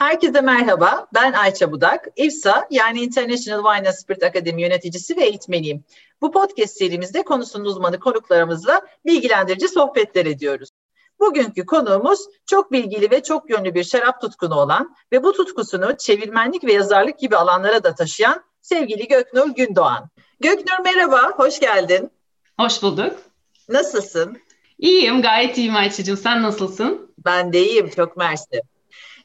Herkese merhaba, ben Ayça Budak. İFSA yani International Wine and Spirit Akademi yöneticisi ve eğitmeniyim. Bu podcast serimizde konusunun uzmanı konuklarımızla bilgilendirici sohbetler ediyoruz. Bugünkü konuğumuz çok bilgili ve çok yönlü bir şarap tutkunu olan ve bu tutkusunu çevirmenlik ve yazarlık gibi alanlara da taşıyan sevgili Göknur Gündoğan. Göknur merhaba, hoş geldin. Hoş bulduk. Nasılsın? İyiyim, gayet iyiyim Ayça'cığım. Sen nasılsın? Ben de iyiyim, çok mersi.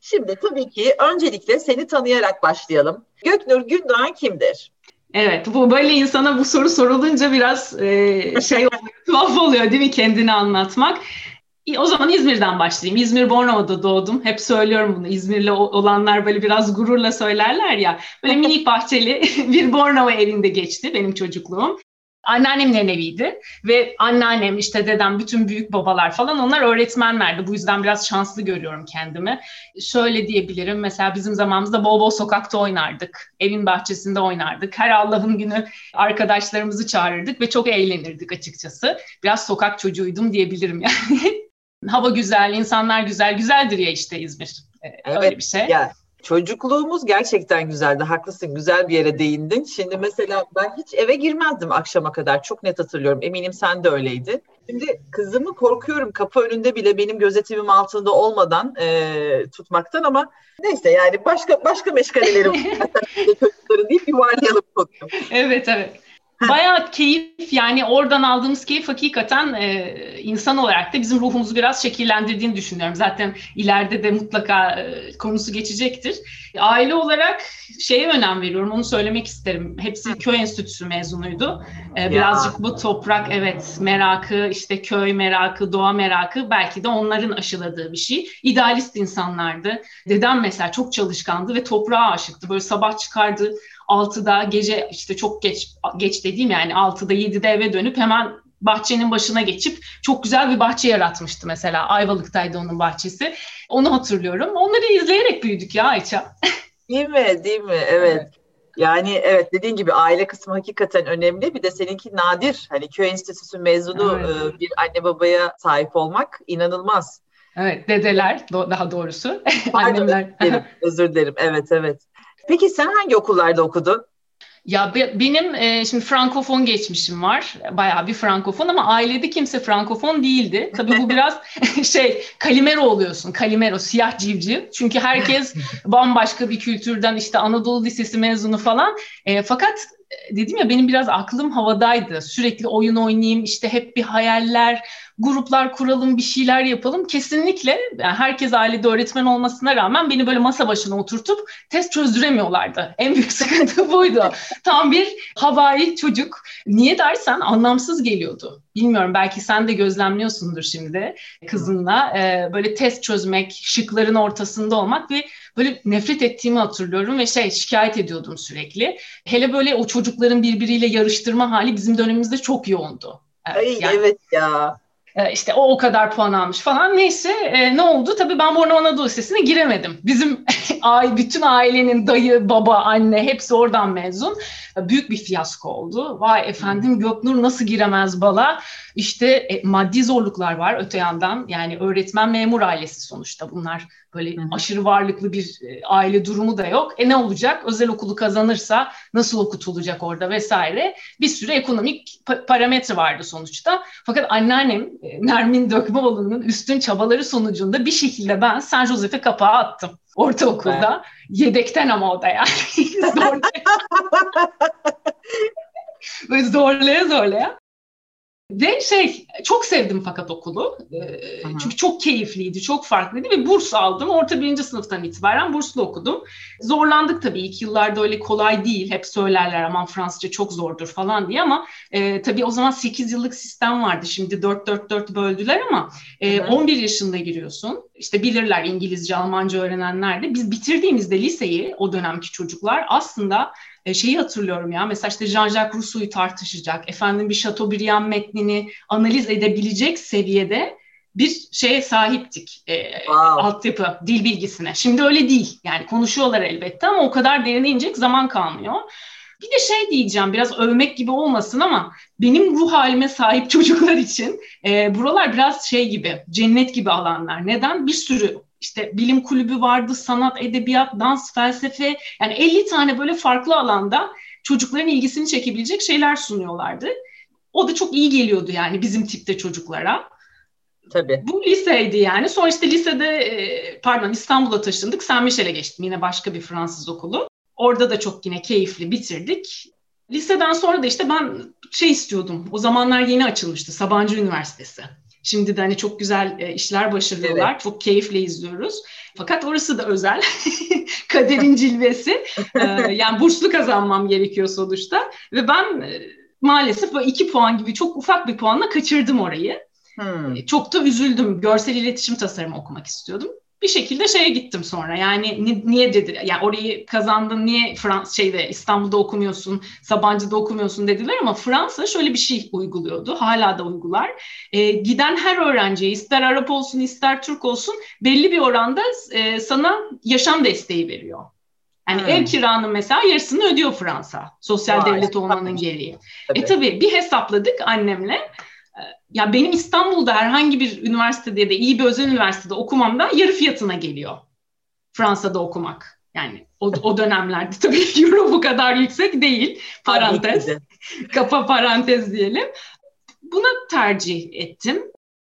Şimdi tabii ki öncelikle seni tanıyarak başlayalım. Göknur Gündoğan kimdir? Evet, bu böyle insana bu soru sorulunca biraz e, şey oluyor, tuhaf oluyor değil mi kendini anlatmak? O zaman İzmir'den başlayayım. İzmir Bornova'da doğdum. Hep söylüyorum bunu. İzmirli olanlar böyle biraz gururla söylerler ya. Böyle minik bahçeli bir Bornova evinde geçti benim çocukluğum anneannemlerin eviydi ve anneannem işte dedem bütün büyük babalar falan onlar öğretmenlerdi. Bu yüzden biraz şanslı görüyorum kendimi. Şöyle diyebilirim mesela bizim zamanımızda bol bol sokakta oynardık. Evin bahçesinde oynardık. Her Allah'ın günü arkadaşlarımızı çağırırdık ve çok eğlenirdik açıkçası. Biraz sokak çocuğuydum diyebilirim yani. Hava güzel, insanlar güzel. Güzeldir ya işte İzmir. Ee, evet, Öyle bir şey. Ya Çocukluğumuz gerçekten güzeldi. Haklısın. Güzel bir yere değindin. Şimdi mesela ben hiç eve girmezdim akşama kadar. Çok net hatırlıyorum. Eminim sen de öyleydin. Şimdi kızımı korkuyorum kapı önünde bile benim gözetimim altında olmadan e, tutmaktan ama neyse yani başka başka meşgalelerim çocukların deyip yuvarlayalım konuyu. Evet evet. Bayağı keyif yani oradan aldığımız keyif hakikaten e, insan olarak da bizim ruhumuzu biraz şekillendirdiğini düşünüyorum. Zaten ileride de mutlaka e, konusu geçecektir. Aile olarak şeye önem veriyorum onu söylemek isterim. Hepsi köy enstitüsü mezunuydu. E, birazcık bu toprak evet merakı işte köy merakı doğa merakı belki de onların aşıladığı bir şey. İdealist insanlardı. Dedem mesela çok çalışkandı ve toprağa aşıktı. Böyle sabah çıkardı 6'da gece işte çok geç geç dediğim yani 6'da 7'de eve dönüp hemen bahçenin başına geçip çok güzel bir bahçe yaratmıştı mesela. Ayvalık'taydı onun bahçesi. Onu hatırlıyorum. Onları izleyerek büyüdük ya Ayça. Değil mi? Değil mi? Evet. evet. Yani evet dediğin gibi aile kısmı hakikaten önemli. Bir de seninki nadir. Hani köy enstitüsü mezunu evet. bir anne babaya sahip olmak inanılmaz. Evet dedeler daha doğrusu. Pardon, Annemler. Özür dilerim, özür dilerim. Evet evet. Peki sen hangi okullarda okudun? Ya benim e, şimdi frankofon geçmişim var. Bayağı bir frankofon ama ailede kimse frankofon değildi. Tabii bu biraz şey kalimero oluyorsun. Kalimero siyah civciv. Çünkü herkes bambaşka bir kültürden işte Anadolu Lisesi mezunu falan. E, fakat dedim ya benim biraz aklım havadaydı. Sürekli oyun oynayayım işte hep bir hayaller gruplar kuralım, bir şeyler yapalım. Kesinlikle yani herkes ailede öğretmen olmasına rağmen beni böyle masa başına oturtup test çözdüremiyorlardı. En büyük sıkıntı buydu. Tam bir havai çocuk. Niye dersen anlamsız geliyordu. Bilmiyorum belki sen de gözlemliyorsundur şimdi kızınla. Ee, böyle test çözmek, şıkların ortasında olmak ve böyle nefret ettiğimi hatırlıyorum ve şey şikayet ediyordum sürekli. Hele böyle o çocukların birbiriyle yarıştırma hali bizim dönemimizde çok yoğundu. Evet, Ay, yani, evet ya. E, işte o o kadar puan almış falan. Neyse e, ne oldu? Tabii ben Bornova Anadolu Lisesi'ne giremedim. Bizim bütün ailenin dayı, baba, anne hepsi oradan mezun. Büyük bir fiyasko oldu. Vay efendim Göknur nasıl giremez bala? İşte e, maddi zorluklar var öte yandan. Yani öğretmen memur ailesi sonuçta bunlar Böyle Hı-hı. aşırı varlıklı bir e, aile durumu da yok. E ne olacak? Özel okulu kazanırsa nasıl okutulacak orada vesaire. Bir sürü ekonomik pa- parametre vardı sonuçta. Fakat anneannem e, Nermin Dökmeoğlu'nun üstün çabaları sonucunda bir şekilde ben San Jose'e kapağı attım. Ortaokulda. Evet. Yedekten ama o da yani. Böyle zorlaya zorlaya. Ve şey çok sevdim fakat okulu. Ee, çünkü çok keyifliydi, çok farklıydı ve burs aldım. Orta birinci sınıftan itibaren burslu okudum. Zorlandık tabii ilk yıllarda öyle kolay değil. Hep söylerler aman Fransızca çok zordur falan diye ama e, tabii o zaman 8 yıllık sistem vardı. Şimdi 4-4-4 böldüler ama e, 11 yaşında giriyorsun. İşte bilirler İngilizce, Almanca öğrenenler de. Biz bitirdiğimizde liseyi o dönemki çocuklar aslında e, şeyi hatırlıyorum ya mesela işte Jean-Jacques Rousseau'yu tartışacak, efendim bir Chateaubriand metnini analiz edebilecek seviyede bir şeye sahiptik e, wow. altyapı, dil bilgisine. Şimdi öyle değil. Yani konuşuyorlar elbette ama o kadar derine inecek zaman kalmıyor. Bir de şey diyeceğim biraz övmek gibi olmasın ama benim ruh halime sahip çocuklar için e, buralar biraz şey gibi cennet gibi alanlar. Neden? Bir sürü işte bilim kulübü vardı, sanat, edebiyat, dans, felsefe. Yani 50 tane böyle farklı alanda çocukların ilgisini çekebilecek şeyler sunuyorlardı. O da çok iyi geliyordu yani bizim tipte çocuklara. Tabii. Bu liseydi yani. Sonra işte lisede e, pardon İstanbul'a taşındık. Saint Michel'e geçtim. Yine başka bir Fransız okulu. Orada da çok yine keyifli bitirdik. Liseden sonra da işte ben şey istiyordum. O zamanlar yeni açılmıştı Sabancı Üniversitesi. Şimdi de hani çok güzel e, işler başarıyorlar. Evet. Çok keyifle izliyoruz. Fakat orası da özel. Kaderin cilvesi. ee, yani burslu kazanmam gerekiyor sonuçta. Ve ben e, maalesef böyle iki puan gibi çok ufak bir puanla kaçırdım orayı. Hmm. E, çok da üzüldüm. Görsel iletişim tasarımı okumak istiyordum bir şekilde şeye gittim sonra. Yani ni, niye dedi yani orayı kazandın niye Frans şeyde İstanbul'da okumuyorsun, Sabancı'da okumuyorsun dediler ama Fransa şöyle bir şey uyguluyordu. Hala da uygular. E, giden her öğrenciye ister Arap olsun ister Türk olsun belli bir oranda e, sana yaşam desteği veriyor. Yani hmm. ev kiranın mesela yarısını ödüyor Fransa. Sosyal Vay, devlet olmanın gereği. Tabii. E tabii bir hesapladık annemle ya benim İstanbul'da herhangi bir üniversitede da iyi bir özel üniversitede okumamda yarı fiyatına geliyor. Fransa'da okumak. Yani o, o dönemlerde tabii euro bu kadar yüksek değil. Parantez. Kapa parantez diyelim. Buna tercih ettim.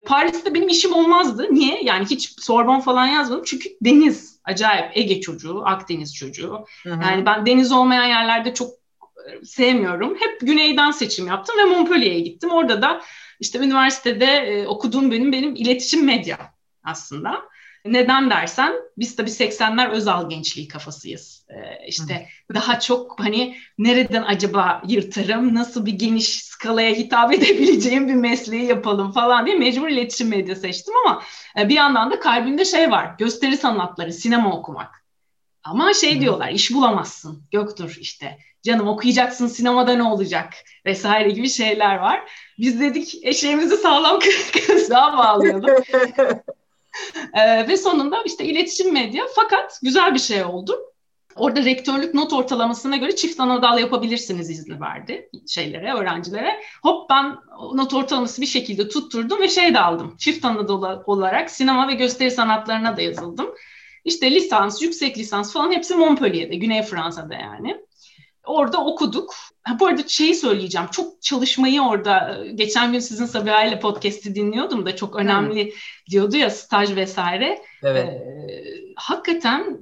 Paris'te benim işim olmazdı. Niye? Yani hiç Sorbon falan yazmadım. Çünkü deniz. Acayip Ege çocuğu, Akdeniz çocuğu. Hı hı. Yani ben deniz olmayan yerlerde çok e, sevmiyorum. Hep güneyden seçim yaptım ve Montpellier'e gittim. Orada da işte üniversitede e, okuduğum bölüm benim iletişim medya aslında. Neden dersen biz tabii 80'ler Özal gençliği kafasıyız. Ee, işte Hı. daha çok hani nereden acaba yırtarım, nasıl bir geniş skalaya hitap edebileceğim bir mesleği yapalım falan diye mecbur iletişim medya seçtim ama e, bir yandan da kalbimde şey var, gösteri sanatları, sinema okumak. Ama şey Hı. diyorlar, iş bulamazsın Göktur işte canım okuyacaksın sinemada ne olacak vesaire gibi şeyler var. Biz dedik eşeğimizi sağlam kızlığa bağlayalım. ee, ve sonunda işte iletişim medya fakat güzel bir şey oldu. Orada rektörlük not ortalamasına göre çift anadal yapabilirsiniz izni verdi şeylere, öğrencilere. Hop ben not ortalaması bir şekilde tutturdum ve şey de aldım. Çift anadal olarak sinema ve gösteri sanatlarına da yazıldım. İşte lisans, yüksek lisans falan hepsi Montpellier'de, Güney Fransa'da yani. Orada okuduk. Ha, bu arada şeyi söyleyeceğim. Çok çalışmayı orada geçen gün sizin Sabiha ile podcast'i dinliyordum da çok önemli hmm. diyordu ya staj vesaire. Evet. Ee, hakikaten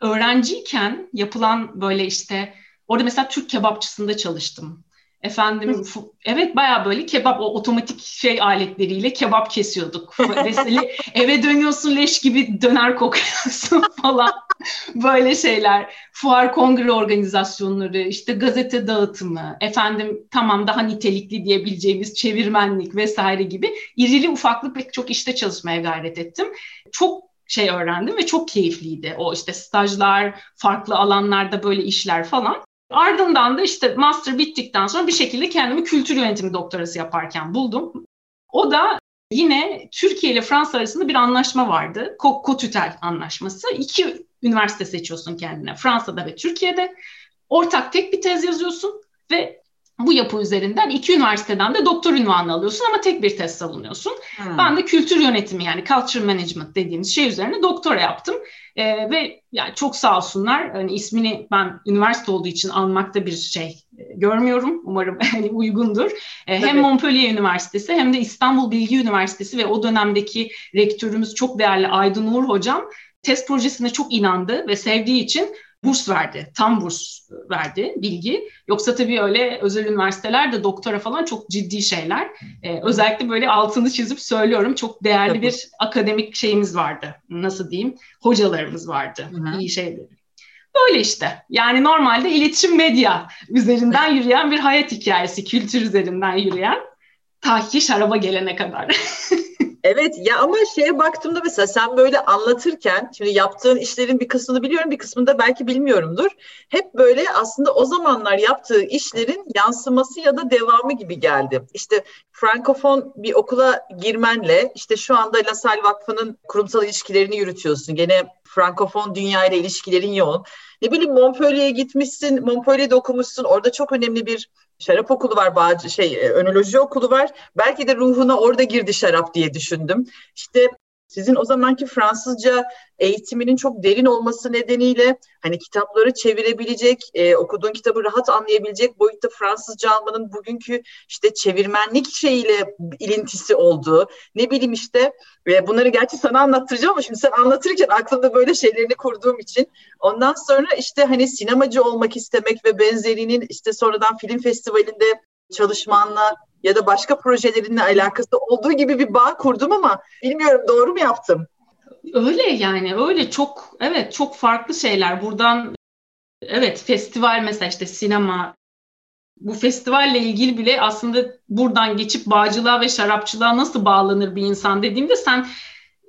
öğrenciyken yapılan böyle işte orada mesela Türk kebapçısında çalıştım. Efendim evet baya böyle kebap o otomatik şey aletleriyle kebap kesiyorduk. Mesela eve dönüyorsun leş gibi döner kokuyorsun falan. böyle şeyler. Fuar kongre organizasyonları, işte gazete dağıtımı, efendim tamam daha nitelikli diyebileceğimiz çevirmenlik vesaire gibi irili ufaklı pek çok işte çalışmaya gayret ettim. Çok şey öğrendim ve çok keyifliydi. O işte stajlar, farklı alanlarda böyle işler falan. Ardından da işte master bittikten sonra bir şekilde kendimi kültür yönetimi doktorası yaparken buldum. O da yine Türkiye ile Fransa arasında bir anlaşma vardı. Kotütel anlaşması. İki üniversite seçiyorsun kendine. Fransa'da ve Türkiye'de. Ortak tek bir tez yazıyorsun ve bu yapı üzerinden iki üniversiteden de doktor ünvanı alıyorsun ama tek bir tez savunuyorsun. Hmm. Ben de kültür yönetimi yani culture management dediğimiz şey üzerine doktora yaptım. E, ve yani çok sağ olsunlar. Hani ismini ben üniversite olduğu için almakta bir şey e, görmüyorum. Umarım hani uygundur. E, hem Montpellier Üniversitesi hem de İstanbul Bilgi Üniversitesi ve o dönemdeki rektörümüz çok değerli Aydın Uğur hocam test projesine çok inandı ve sevdiği için burs verdi. Tam burs verdi bilgi. Yoksa tabii öyle özel üniversitelerde doktora falan çok ciddi şeyler. Ee, özellikle böyle altını çizip söylüyorum. Çok değerli tabii. bir akademik şeyimiz vardı. Nasıl diyeyim? Hocalarımız vardı. Hı-hı. İyi şeyleri. Böyle işte. Yani normalde iletişim medya üzerinden yürüyen bir hayat hikayesi, kültür üzerinden yürüyen ta ki şaraba gelene kadar. Evet ya ama şeye baktığımda mesela sen böyle anlatırken şimdi yaptığın işlerin bir kısmını biliyorum bir kısmını da belki bilmiyorumdur. Hep böyle aslında o zamanlar yaptığı işlerin yansıması ya da devamı gibi geldi. İşte Frankofon bir okula girmenle işte şu anda La Salle Vakfı'nın kurumsal ilişkilerini yürütüyorsun. Gene Frankofon dünya ile ilişkilerin yoğun. Ne bileyim Montpellier'e gitmişsin, Montpellier'de okumuşsun. Orada çok önemli bir şarap okulu var, bağcı, şey, e, önoloji okulu var. Belki de ruhuna orada girdi şarap diye düşündüm. İşte Sizin o zamanki Fransızca eğitiminin çok derin olması nedeniyle hani kitapları çevirebilecek, e, okuduğun kitabı rahat anlayabilecek boyutta Fransızca almanın bugünkü işte çevirmenlik şeyiyle ilintisi olduğu. Ne bileyim işte ve bunları gerçi sana anlattıracağım ama şimdi sen anlatırken aklımda böyle şeylerini kurduğum için ondan sonra işte hani sinemacı olmak istemek ve benzerinin işte sonradan film festivalinde çalışmanla ya da başka projelerinle alakası olduğu gibi bir bağ kurdum ama bilmiyorum doğru mu yaptım? Öyle yani öyle çok evet çok farklı şeyler buradan evet festival mesela işte sinema bu festivalle ilgili bile aslında buradan geçip bağcılığa ve şarapçılığa nasıl bağlanır bir insan dediğimde sen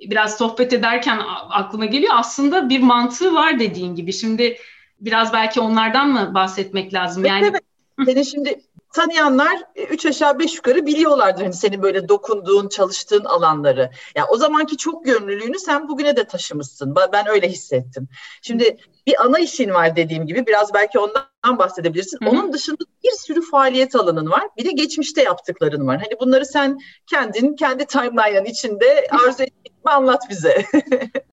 biraz sohbet ederken aklıma geliyor aslında bir mantığı var dediğin gibi. Şimdi biraz belki onlardan mı bahsetmek lazım? Yani evet, Senin şimdi tanıyanlar e, üç aşağı beş yukarı biliyorlardır hani senin böyle dokunduğun, çalıştığın alanları. Ya yani o zamanki çok gönüllülüğünü sen bugüne de taşımışsın. Ben öyle hissettim. Şimdi bir ana işin var dediğim gibi biraz belki ondan bahsedebilirsin. Hı-hı. Onun dışında bir sürü faaliyet alanın var. Bir de geçmişte yaptıkların var. Hani bunları sen kendin kendi timeline'ın içinde arzu ettiğin anlat bize.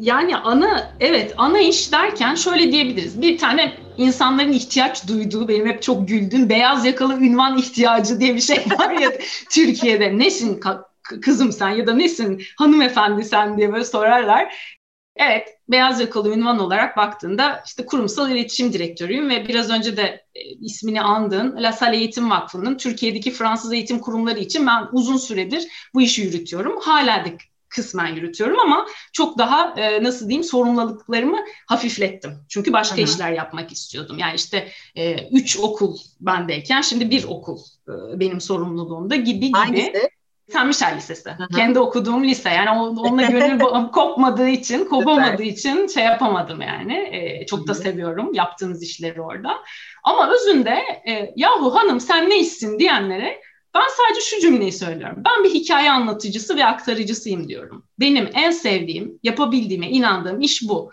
Yani ana evet ana iş derken şöyle diyebiliriz. Bir tane insanların ihtiyaç duyduğu benim hep çok güldüğüm beyaz yakalı ünvan ihtiyacı diye bir şey var ya Türkiye'de. Nesin kızım sen ya da nesin hanımefendi sen diye böyle sorarlar. Evet, beyaz yakalı ünvan olarak baktığında işte kurumsal iletişim direktörüyüm ve biraz önce de e, ismini andığın La Salle Eğitim Vakfı'nın Türkiye'deki Fransız eğitim kurumları için ben uzun süredir bu işi yürütüyorum. Hala da kısmen yürütüyorum ama çok daha e, nasıl diyeyim sorumluluklarımı hafiflettim. Çünkü başka Hı-hı. işler yapmak istiyordum. Yani işte e, üç okul bendeyken şimdi bir okul e, benim sorumluluğumda gibi gibi. Hangisi? Saint Michel Lisesi. Hı-hı. Kendi okuduğum lise. Yani onunla gönül kopmadığı için, kopamadığı için şey yapamadım yani. E, çok da seviyorum yaptığınız işleri orada. Ama özünde e, yahu hanım sen ne işsin diyenlere ben sadece şu cümleyi söylüyorum. Ben bir hikaye anlatıcısı ve aktarıcısıyım diyorum. Benim en sevdiğim, yapabildiğime inandığım iş bu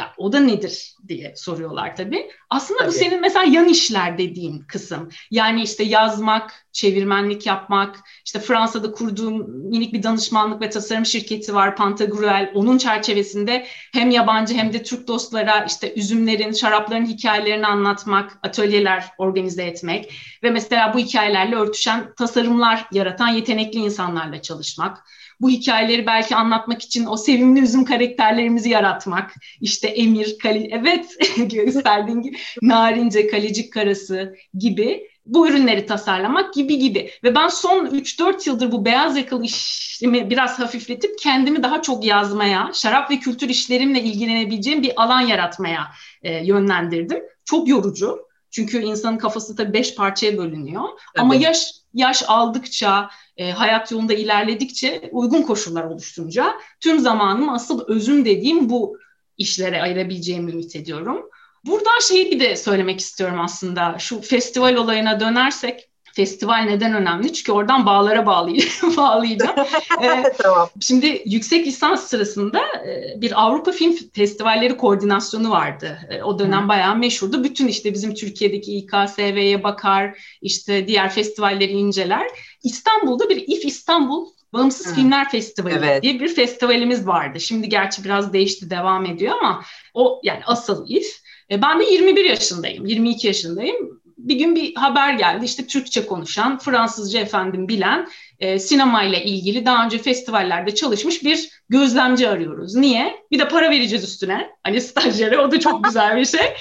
ya o da nedir diye soruyorlar tabii. Aslında tabii. bu senin mesela yan işler dediğin kısım. Yani işte yazmak, çevirmenlik yapmak, işte Fransa'da kurduğum minik bir danışmanlık ve tasarım şirketi var Pantagruel. Onun çerçevesinde hem yabancı hem de Türk dostlara işte üzümlerin, şarapların hikayelerini anlatmak, atölyeler organize etmek ve mesela bu hikayelerle örtüşen tasarımlar yaratan yetenekli insanlarla çalışmak bu hikayeleri belki anlatmak için o sevimli üzüm karakterlerimizi yaratmak. İşte Emir, Kali, evet gösterdiğin gibi Narince, Kalecik Karası gibi bu ürünleri tasarlamak gibi gibi. Ve ben son 3-4 yıldır bu beyaz yakalı işimi biraz hafifletip kendimi daha çok yazmaya, şarap ve kültür işlerimle ilgilenebileceğim bir alan yaratmaya e, yönlendirdim. Çok yorucu. Çünkü insanın kafası tabii beş parçaya bölünüyor. Evet. Ama yaş yaş aldıkça, e, hayat yolunda ilerledikçe uygun koşullar oluşturunca tüm zamanımı asıl özüm dediğim bu işlere ayırabileceğimi ümit ediyorum. Buradan şeyi bir de söylemek istiyorum aslında. Şu festival olayına dönersek festival neden önemli? Çünkü oradan bağlara bağlayacağım. ee, tamam. Şimdi yüksek lisans sırasında e, bir Avrupa Film Festivalleri koordinasyonu vardı. E, o dönem Hı. bayağı meşhurdu. Bütün işte bizim Türkiye'deki İKSV'ye bakar, işte diğer festivalleri inceler. İstanbul'da bir İF İstanbul Bağımsız Hı. Filmler Festivali evet. diye bir festivalimiz vardı. Şimdi gerçi biraz değişti, devam ediyor ama o yani asıl İF. E, ben de 21 yaşındayım, 22 yaşındayım bir gün bir haber geldi işte Türkçe konuşan, Fransızca efendim bilen, e, sinemayla ilgili daha önce festivallerde çalışmış bir gözlemci arıyoruz. Niye? Bir de para vereceğiz üstüne. Hani stajyere o da çok güzel bir şey.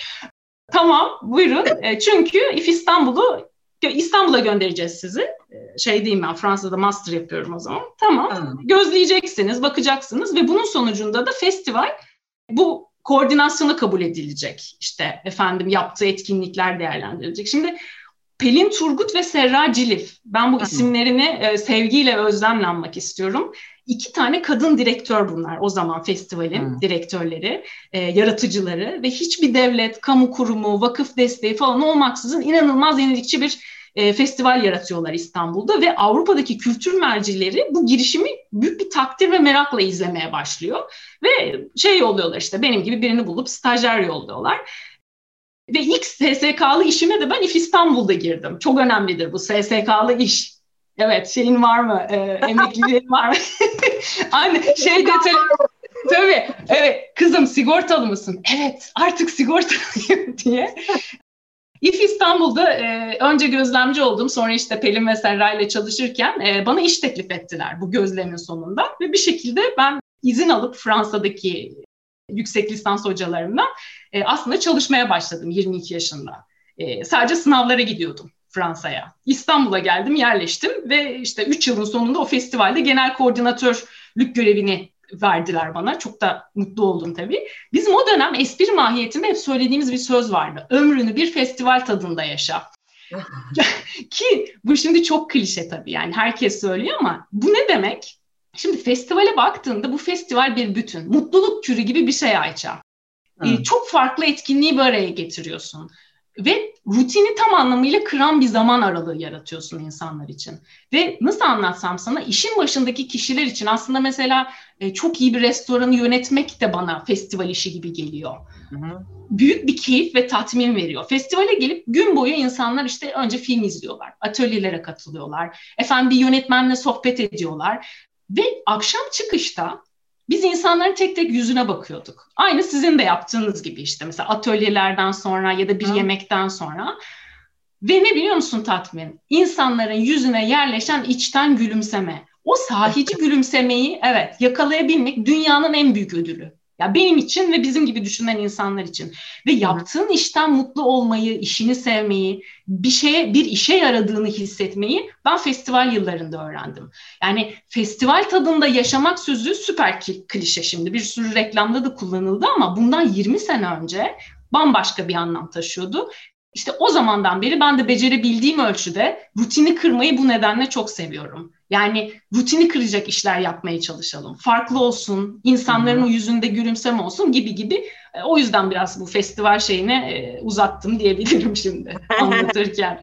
Tamam buyurun. E, çünkü İF İstanbul'u İstanbul'a göndereceğiz sizi. E, şey diyeyim ben Fransa'da master yapıyorum o zaman. Tamam. Gözleyeceksiniz, bakacaksınız ve bunun sonucunda da festival bu koordinasyonu kabul edilecek. İşte efendim yaptığı etkinlikler değerlendirilecek. Şimdi Pelin Turgut ve Serra Cilif. Ben bu isimlerini e, sevgiyle özlemle anmak istiyorum. İki tane kadın direktör bunlar o zaman festivalin hmm. direktörleri, e, yaratıcıları ve hiçbir devlet, kamu kurumu, vakıf desteği falan olmaksızın inanılmaz yenilikçi bir e, festival yaratıyorlar İstanbul'da ve Avrupa'daki kültür mercileri bu girişimi büyük bir takdir ve merakla izlemeye başlıyor. Ve şey yolluyorlar işte benim gibi birini bulup stajyer yolluyorlar. Ve ilk SSK'lı işime de ben İF İstanbul'da girdim. Çok önemlidir bu SSK'lı iş. Evet şeyin var mı? E, emekliliğin var mı? Anne şey detayı Tabii. Evet. Kızım sigortalı mısın? Evet. Artık sigortalıyım diye. İF İstanbul'da e, önce gözlemci oldum. Sonra işte Pelin ve Serra ile çalışırken e, bana iş teklif ettiler bu gözlemin sonunda. Ve bir şekilde ben izin alıp Fransa'daki yüksek lisans hocalarımdan e, aslında çalışmaya başladım 22 yaşında. E, sadece sınavlara gidiyordum Fransa'ya. İstanbul'a geldim, yerleştim ve işte 3 yılın sonunda o festivalde genel koordinatörlük görevini verdiler bana. Çok da mutlu oldum tabii. Bizim o dönem espri mahiyetinde hep söylediğimiz bir söz vardı. Ömrünü bir festival tadında yaşa. Ki bu şimdi çok klişe tabii yani herkes söylüyor ama bu ne demek? Şimdi festivale baktığında bu festival bir bütün. Mutluluk kürü gibi bir şey Ayça. Ee, çok farklı etkinliği bir araya getiriyorsun. Ve rutini tam anlamıyla kıran bir zaman aralığı yaratıyorsun insanlar için. Ve nasıl anlatsam sana işin başındaki kişiler için aslında mesela e, çok iyi bir restoranı yönetmek de bana festival işi gibi geliyor. Büyük bir keyif ve tatmin veriyor. Festivale gelip gün boyu insanlar işte önce film izliyorlar, atölyelere katılıyorlar, efendim bir yönetmenle sohbet ediyorlar. Ve akşam çıkışta biz insanların tek tek yüzüne bakıyorduk. Aynı sizin de yaptığınız gibi işte mesela atölyelerden sonra ya da bir Hı. yemekten sonra. Ve ne biliyor musun tatmin? İnsanların yüzüne yerleşen içten gülümseme. O sahici gülümsemeyi evet yakalayabilmek dünyanın en büyük ödülü. Ya benim için ve bizim gibi düşünen insanlar için. Ve yaptığın işten mutlu olmayı, işini sevmeyi, bir şeye, bir işe yaradığını hissetmeyi ben festival yıllarında öğrendim. Yani festival tadında yaşamak sözü süper klişe şimdi. Bir sürü reklamda da kullanıldı ama bundan 20 sene önce bambaşka bir anlam taşıyordu. İşte o zamandan beri ben de becerebildiğim ölçüde rutini kırmayı bu nedenle çok seviyorum. Yani rutini kıracak işler yapmaya çalışalım. Farklı olsun, insanların hmm. yüzünde gülümseme olsun gibi gibi. E, o yüzden biraz bu festival şeyine e, uzattım diyebilirim şimdi anlatırken.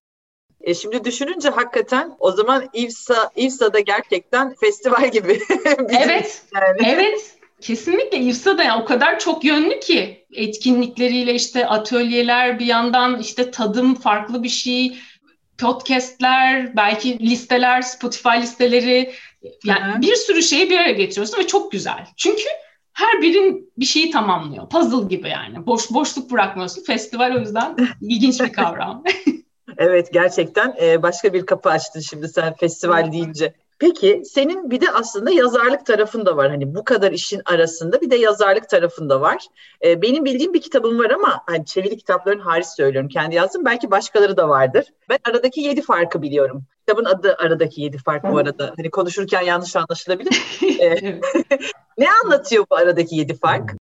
E şimdi düşününce hakikaten o zaman İvsa, İvsa'da gerçekten festival gibi. evet, yani. evet. Kesinlikle İRSA da o kadar çok yönlü ki etkinlikleriyle işte atölyeler bir yandan işte tadım farklı bir şey podcastler belki listeler Spotify listeleri yani Hı-hı. bir sürü şeyi bir araya getiriyorsun ve çok güzel. Çünkü her birin bir şeyi tamamlıyor. Puzzle gibi yani. Boş boşluk bırakmıyorsun. Festival o yüzden ilginç bir kavram. evet gerçekten başka bir kapı açtın şimdi sen festival deyince. Peki senin bir de aslında yazarlık tarafın da var. Hani bu kadar işin arasında bir de yazarlık tarafın da var. Ee, benim bildiğim bir kitabım var ama hani çeviri kitapların hariç söylüyorum. Kendi yazdım. Belki başkaları da vardır. Ben aradaki yedi farkı biliyorum. Kitabın adı aradaki yedi fark bu arada. Hani konuşurken yanlış anlaşılabilir. Ee, ne anlatıyor bu aradaki yedi fark?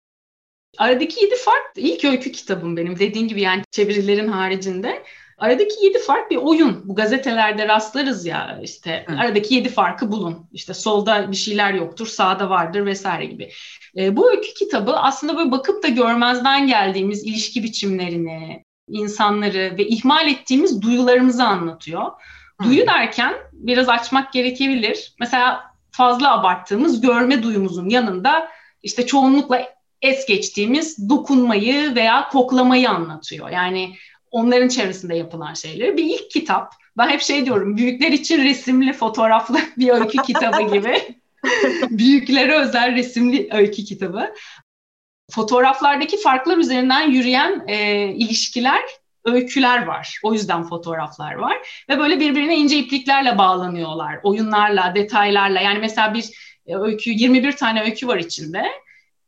Aradaki yedi fark ilk öykü kitabım benim. Dediğin gibi yani çevirilerin haricinde. Aradaki yedi fark bir oyun. Bu gazetelerde rastlarız ya işte Hı. aradaki yedi farkı bulun. İşte solda bir şeyler yoktur, sağda vardır vesaire gibi. E, bu öykü kitabı aslında böyle bakıp da görmezden geldiğimiz ilişki biçimlerini, insanları ve ihmal ettiğimiz duyularımızı anlatıyor. Hı. Duyu derken biraz açmak gerekebilir. Mesela fazla abarttığımız görme duyumuzun yanında işte çoğunlukla es geçtiğimiz dokunmayı veya koklamayı anlatıyor. Yani onların çevresinde yapılan şeyleri. Bir ilk kitap. Ben hep şey diyorum, büyükler için resimli, fotoğraflı bir öykü kitabı gibi. Büyüklere özel resimli öykü kitabı. Fotoğraflardaki farklar üzerinden yürüyen e, ilişkiler, öyküler var. O yüzden fotoğraflar var. Ve böyle birbirine ince ipliklerle bağlanıyorlar. Oyunlarla, detaylarla. Yani mesela bir e, öykü, 21 tane öykü var içinde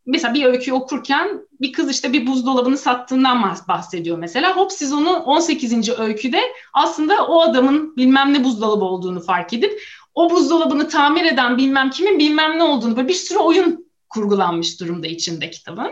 mesela bir öyküyü okurken bir kız işte bir buzdolabını sattığından bahsediyor mesela. Hop siz onu 18. öyküde aslında o adamın bilmem ne buzdolabı olduğunu fark edip o buzdolabını tamir eden bilmem kimin bilmem ne olduğunu böyle bir sürü oyun kurgulanmış durumda içinde kitabın.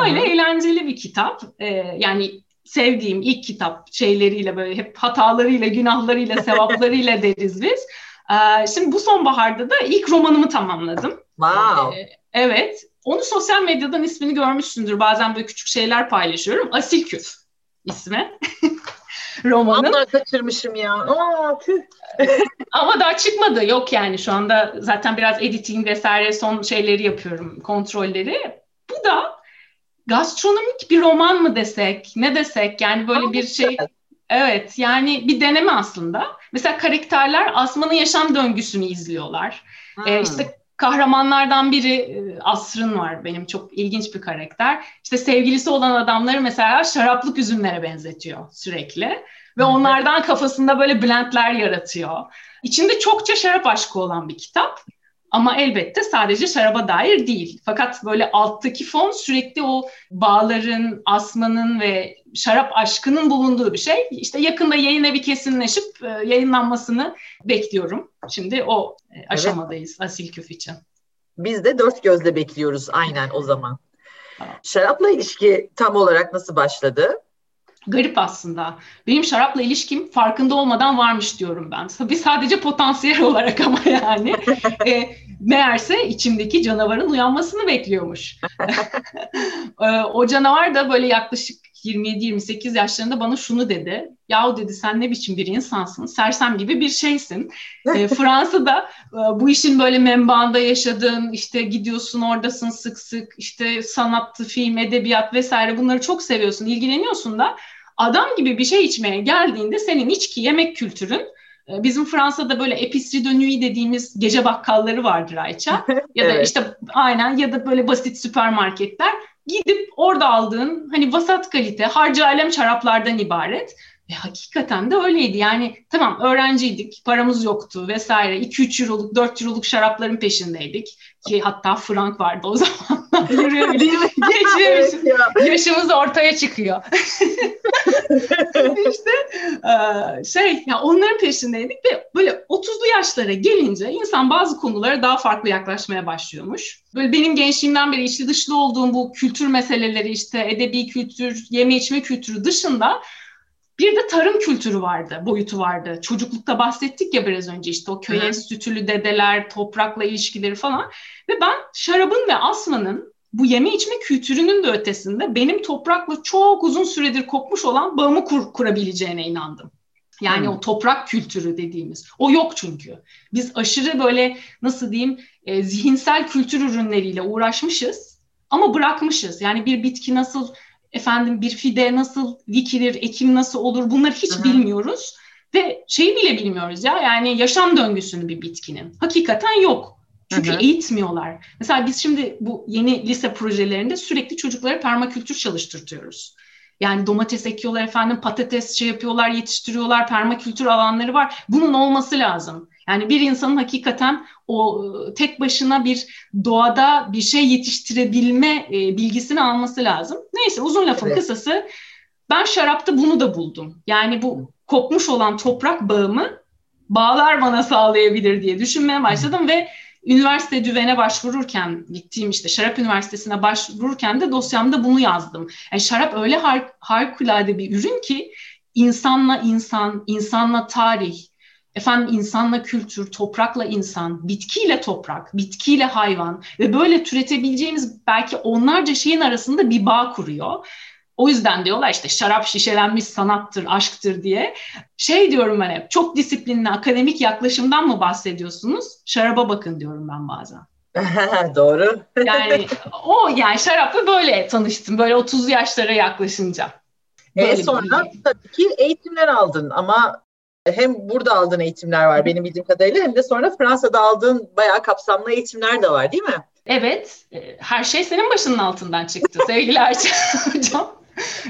Öyle Hı. eğlenceli bir kitap. Ee, yani sevdiğim ilk kitap şeyleriyle böyle hep hatalarıyla, günahlarıyla, sevaplarıyla deriz biz. Ee, şimdi bu sonbaharda da ilk romanımı tamamladım. Wow. Ee, evet. Onu sosyal medyadan ismini görmüşsündür. Bazen böyle küçük şeyler paylaşıyorum. Asil Küf ismi. romanın. Vallahi kaçırmışım ya. Aa, tüh. Ama daha çıkmadı. Yok yani şu anda zaten biraz editing vesaire son şeyleri yapıyorum. Kontrolleri. Bu da gastronomik bir roman mı desek? Ne desek? Yani böyle Aa, bir şey. Evet yani bir deneme aslında. Mesela karakterler Asman'ın yaşam döngüsünü izliyorlar. Hmm. Ee, işte kahramanlardan biri e, Asrın var benim çok ilginç bir karakter. İşte sevgilisi olan adamları mesela şaraplık üzümlere benzetiyor sürekli. Ve onlardan kafasında böyle blendler yaratıyor. İçinde çokça şarap aşkı olan bir kitap. Ama elbette sadece şaraba dair değil. Fakat böyle alttaki fon sürekli o bağların, asmanın ve şarap aşkının bulunduğu bir şey. İşte yakında yayın evi kesinleşip e, yayınlanmasını bekliyorum. Şimdi o e, aşamadayız evet. Asil Küf için. Biz de dört gözle bekliyoruz aynen o zaman. Şarapla ilişki tam olarak nasıl başladı? Garip aslında. Benim şarapla ilişkim farkında olmadan varmış diyorum ben. Tabii sadece potansiyel olarak ama yani. e, meğerse içimdeki canavarın uyanmasını bekliyormuş. e, o canavar da böyle yaklaşık 27-28 yaşlarında bana şunu dedi. Yahu dedi sen ne biçim bir insansın? Sersem gibi bir şeysin. E, Fransa'da e, bu işin böyle menbaında yaşadığın, işte gidiyorsun oradasın sık sık, işte sanattı, film, edebiyat vesaire bunları çok seviyorsun, ilgileniyorsun da adam gibi bir şey içmeye geldiğinde senin içki yemek kültürün e, Bizim Fransa'da böyle epicerie de nuit dediğimiz gece bakkalları vardır Ayça. Ya da evet. işte aynen ya da böyle basit süpermarketler. Gidip orada aldığın hani vasat kalite harcı alem şaraplardan ibaret. Ve hakikaten de öyleydi. Yani tamam öğrenciydik, paramız yoktu vesaire. 2-3 euroluk, 4 euroluk şarapların peşindeydik. Ki hatta frank vardı o zaman. Geçiyoruz. Yaşımız ortaya çıkıyor. İşte şey, ya onların peşindeydik ve böyle 30'lu yaşlara gelince insan bazı konulara daha farklı yaklaşmaya başlıyormuş. Böyle benim gençliğimden beri içli dışlı olduğum bu kültür meseleleri işte edebi kültür, yeme içme kültürü dışında bir de tarım kültürü vardı, boyutu vardı. Çocuklukta bahsettik ya biraz önce işte o köye sütülü dedeler, toprakla ilişkileri falan. Ve ben şarabın ve asmanın bu yeme içme kültürünün de ötesinde benim toprakla çok uzun süredir kopmuş olan bağımı kur, kurabileceğine inandım. Yani hmm. o toprak kültürü dediğimiz. O yok çünkü. Biz aşırı böyle nasıl diyeyim e, zihinsel kültür ürünleriyle uğraşmışız ama bırakmışız. Yani bir bitki nasıl efendim bir fide nasıl dikilir, ekim nasıl olur bunları hiç Hı-hı. bilmiyoruz. Ve şeyi bile bilmiyoruz ya yani yaşam döngüsünü bir bitkinin. Hakikaten yok. Çünkü Hı-hı. eğitmiyorlar. Mesela biz şimdi bu yeni lise projelerinde sürekli çocuklara permakültür çalıştırtıyoruz. Yani domates ekiyorlar efendim, patates şey yapıyorlar, yetiştiriyorlar, permakültür alanları var. Bunun olması lazım. Yani bir insanın hakikaten o tek başına bir doğada bir şey yetiştirebilme e, bilgisini alması lazım. Neyse uzun lafın evet. kısası ben şarapta bunu da buldum. Yani bu kopmuş olan toprak bağımı bağlar bana sağlayabilir diye düşünmeye başladım ve üniversite düvene başvururken gittiğim işte şarap üniversitesine başvururken de dosyamda bunu yazdım. Yani şarap öyle har harikulade bir ürün ki insanla insan, insanla tarih, efendim insanla kültür, toprakla insan, bitkiyle toprak, bitkiyle hayvan ve böyle türetebileceğimiz belki onlarca şeyin arasında bir bağ kuruyor. O yüzden diyorlar işte şarap şişelenmiş sanattır, aşktır diye. Şey diyorum ben hep çok disiplinli akademik yaklaşımdan mı bahsediyorsunuz? Şaraba bakın diyorum ben bazen. Doğru. yani o yani şarapla böyle tanıştım. Böyle 30 yaşlara yaklaşınca. Böyle e sonra tabii ki eğitimler aldın ama hem burada aldığın eğitimler var benim bildiğim kadarıyla hem de sonra Fransa'da aldığın bayağı kapsamlı eğitimler de var değil mi? Evet. E, her şey senin başının altından çıktı sevgili Ayça hocam.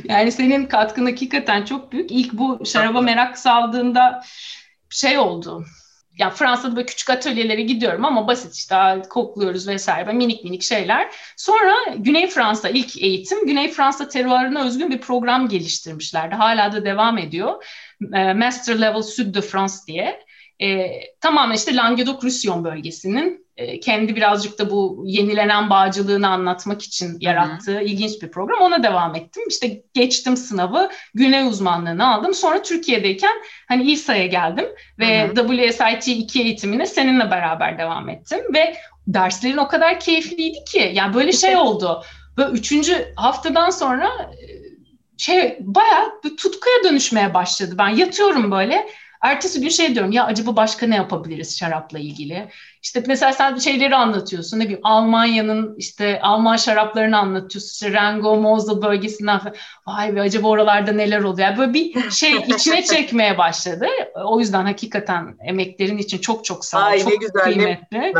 Yani senin katkın hakikaten çok büyük. İlk bu şaraba merak saldığında şey oldu. Ya Fransa'da böyle küçük atölyelere gidiyorum ama basit işte kokluyoruz vesaire minik minik şeyler. Sonra Güney Fransa ilk eğitim Güney Fransa terörüne özgün bir program geliştirmişlerdi. Hala da devam ediyor. E, Master Level Sud de France diye. E, tamamen işte Languedoc-Roussillon bölgesinin e, kendi birazcık da bu yenilenen bağcılığını anlatmak için yarattığı Hı-hı. ilginç bir program. Ona devam ettim. İşte geçtim sınavı, güney uzmanlığını aldım. Sonra Türkiye'deyken hani İSA'ya geldim ve Hı-hı. WSIT 2 eğitimine seninle beraber devam ettim ve derslerin o kadar keyifliydi ki yani böyle şey oldu. Böyle üçüncü haftadan sonra e, şey bayağı bir tutkuya dönüşmeye başladı. Ben yatıyorum böyle. Ertesi gün şey diyorum ya acaba başka ne yapabiliriz şarapla ilgili? işte mesela sen şeyleri anlatıyorsun. Ne bileyim Almanya'nın işte Alman şaraplarını anlatıyorsun. İşte Rengo, Mosel bölgesinden falan. Vay be acaba oralarda neler oluyor? Yani böyle bir şey içine çekmeye başladı. O yüzden hakikaten emeklerin için çok çok sağ ol. Ay, çok güzel, kıymetli. Ne?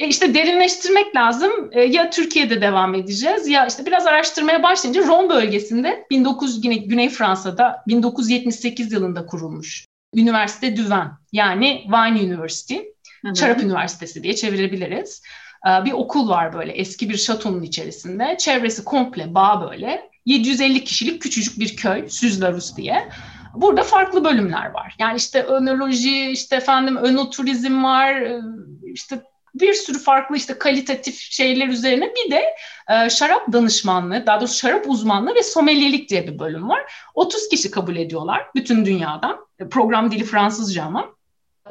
E işte derinleştirmek lazım. E, ya Türkiye'de devam edeceğiz ya işte biraz araştırmaya başlayınca Rom bölgesinde 19 Güney, Güney Fransa'da 1978 yılında kurulmuş. Üniversite Düven yani Wine University, hı Şarap Üniversitesi diye çevirebiliriz. E, bir okul var böyle eski bir şatonun içerisinde. Çevresi komple bağ böyle. 750 kişilik küçücük bir köy, Süzlarus diye. Burada farklı bölümler var. Yani işte önoloji, işte efendim önoturizm var, e, işte bir sürü farklı işte kalitatif şeyler üzerine bir de e, şarap danışmanlığı, daha doğrusu şarap uzmanlığı ve somelyelik diye bir bölüm var. 30 kişi kabul ediyorlar bütün dünyadan. E, program dili Fransızca ama.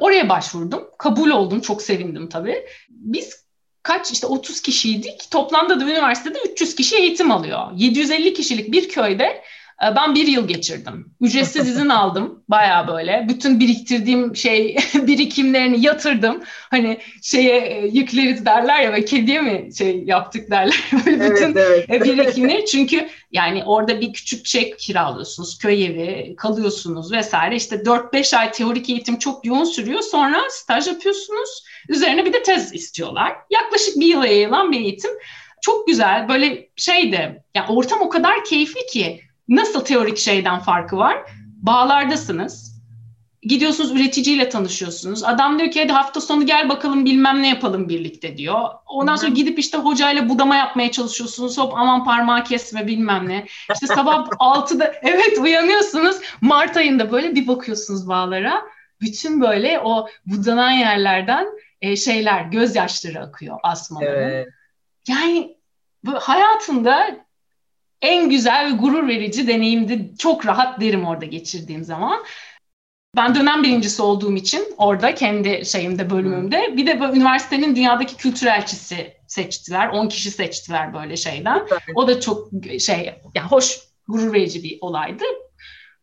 Oraya başvurdum. Kabul oldum. Çok sevindim tabii. Biz kaç işte 30 kişiydik. Toplamda da üniversitede 300 kişi eğitim alıyor. 750 kişilik bir köyde ben bir yıl geçirdim. Ücretsiz izin aldım baya böyle. Bütün biriktirdiğim şey birikimlerini yatırdım. Hani şeye e, yükleriz derler ya ve kediye mi şey yaptık derler. evet, Bütün evet. E, birikimleri çünkü yani orada bir küçük şey kiralıyorsunuz. Köy evi kalıyorsunuz vesaire. İşte 4-5 ay teorik eğitim çok yoğun sürüyor. Sonra staj yapıyorsunuz. Üzerine bir de tez istiyorlar. Yaklaşık bir yıla yayılan bir eğitim. Çok güzel böyle şeydi. Yani ortam o kadar keyifli ki Nasıl teorik şeyden farkı var? Bağlardasınız. Gidiyorsunuz üreticiyle tanışıyorsunuz. Adam diyor ki hadi hafta sonu gel bakalım bilmem ne yapalım birlikte diyor. Ondan sonra gidip işte hocayla budama yapmaya çalışıyorsunuz. Hop aman parmağı kesme bilmem ne. İşte sabah 6'da evet uyanıyorsunuz. Mart ayında böyle bir bakıyorsunuz bağlara. Bütün böyle o budanan yerlerden e, şeyler gözyaşları akıyor asmaların. Evet. Yani bu hayatında en güzel ve gurur verici deneyimdi. Çok rahat derim orada geçirdiğim zaman. Ben dönem birincisi olduğum için orada kendi şeyimde bölümümde bir de üniversitenin dünyadaki kültür elçisi seçtiler. 10 kişi seçtiler böyle şeyden. O da çok şey yani hoş gurur verici bir olaydı.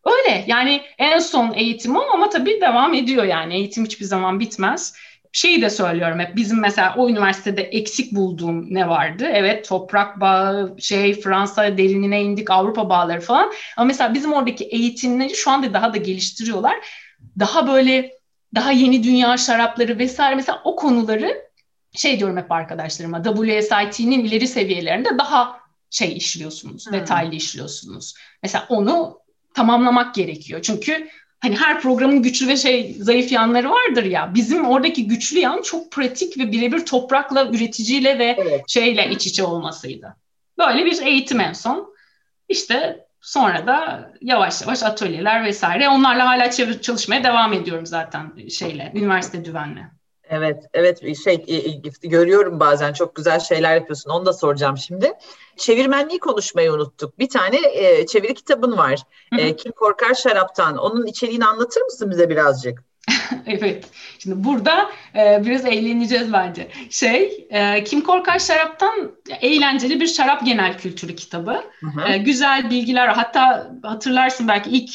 Öyle yani en son eğitim o ama tabii devam ediyor yani eğitim hiçbir zaman bitmez şeyi de söylüyorum hep bizim mesela o üniversitede eksik bulduğum ne vardı? Evet toprak bağı, şey Fransa derinine indik, Avrupa bağları falan. Ama mesela bizim oradaki eğitimleri şu anda daha da geliştiriyorlar. Daha böyle daha yeni dünya şarapları vesaire mesela o konuları şey diyorum hep arkadaşlarıma WSIT'nin ileri seviyelerinde daha şey işliyorsunuz, hmm. detaylı işliyorsunuz. Mesela onu tamamlamak gerekiyor. Çünkü hani her programın güçlü ve şey zayıf yanları vardır ya. Bizim oradaki güçlü yan çok pratik ve birebir toprakla, üreticiyle ve evet. şeyle iç içe olmasıydı. Böyle bir eğitim en son. İşte sonra da yavaş yavaş atölyeler vesaire. Onlarla hala çalışmaya devam ediyorum zaten şeyle, üniversite düvenle. Evet, evet şey görüyorum bazen çok güzel şeyler yapıyorsun. Onu da soracağım şimdi. Çevirmenliği konuşmayı unuttuk. Bir tane e, çeviri kitabın var. E, Kim Korkar Şaraptan. Onun içeriğini anlatır mısın bize birazcık? evet. Şimdi burada e, biraz eğleneceğiz bence. Şey, e, Kim Korkar Şarap'tan eğlenceli bir şarap genel kültürü kitabı. E, güzel bilgiler. Hatta hatırlarsın belki ilk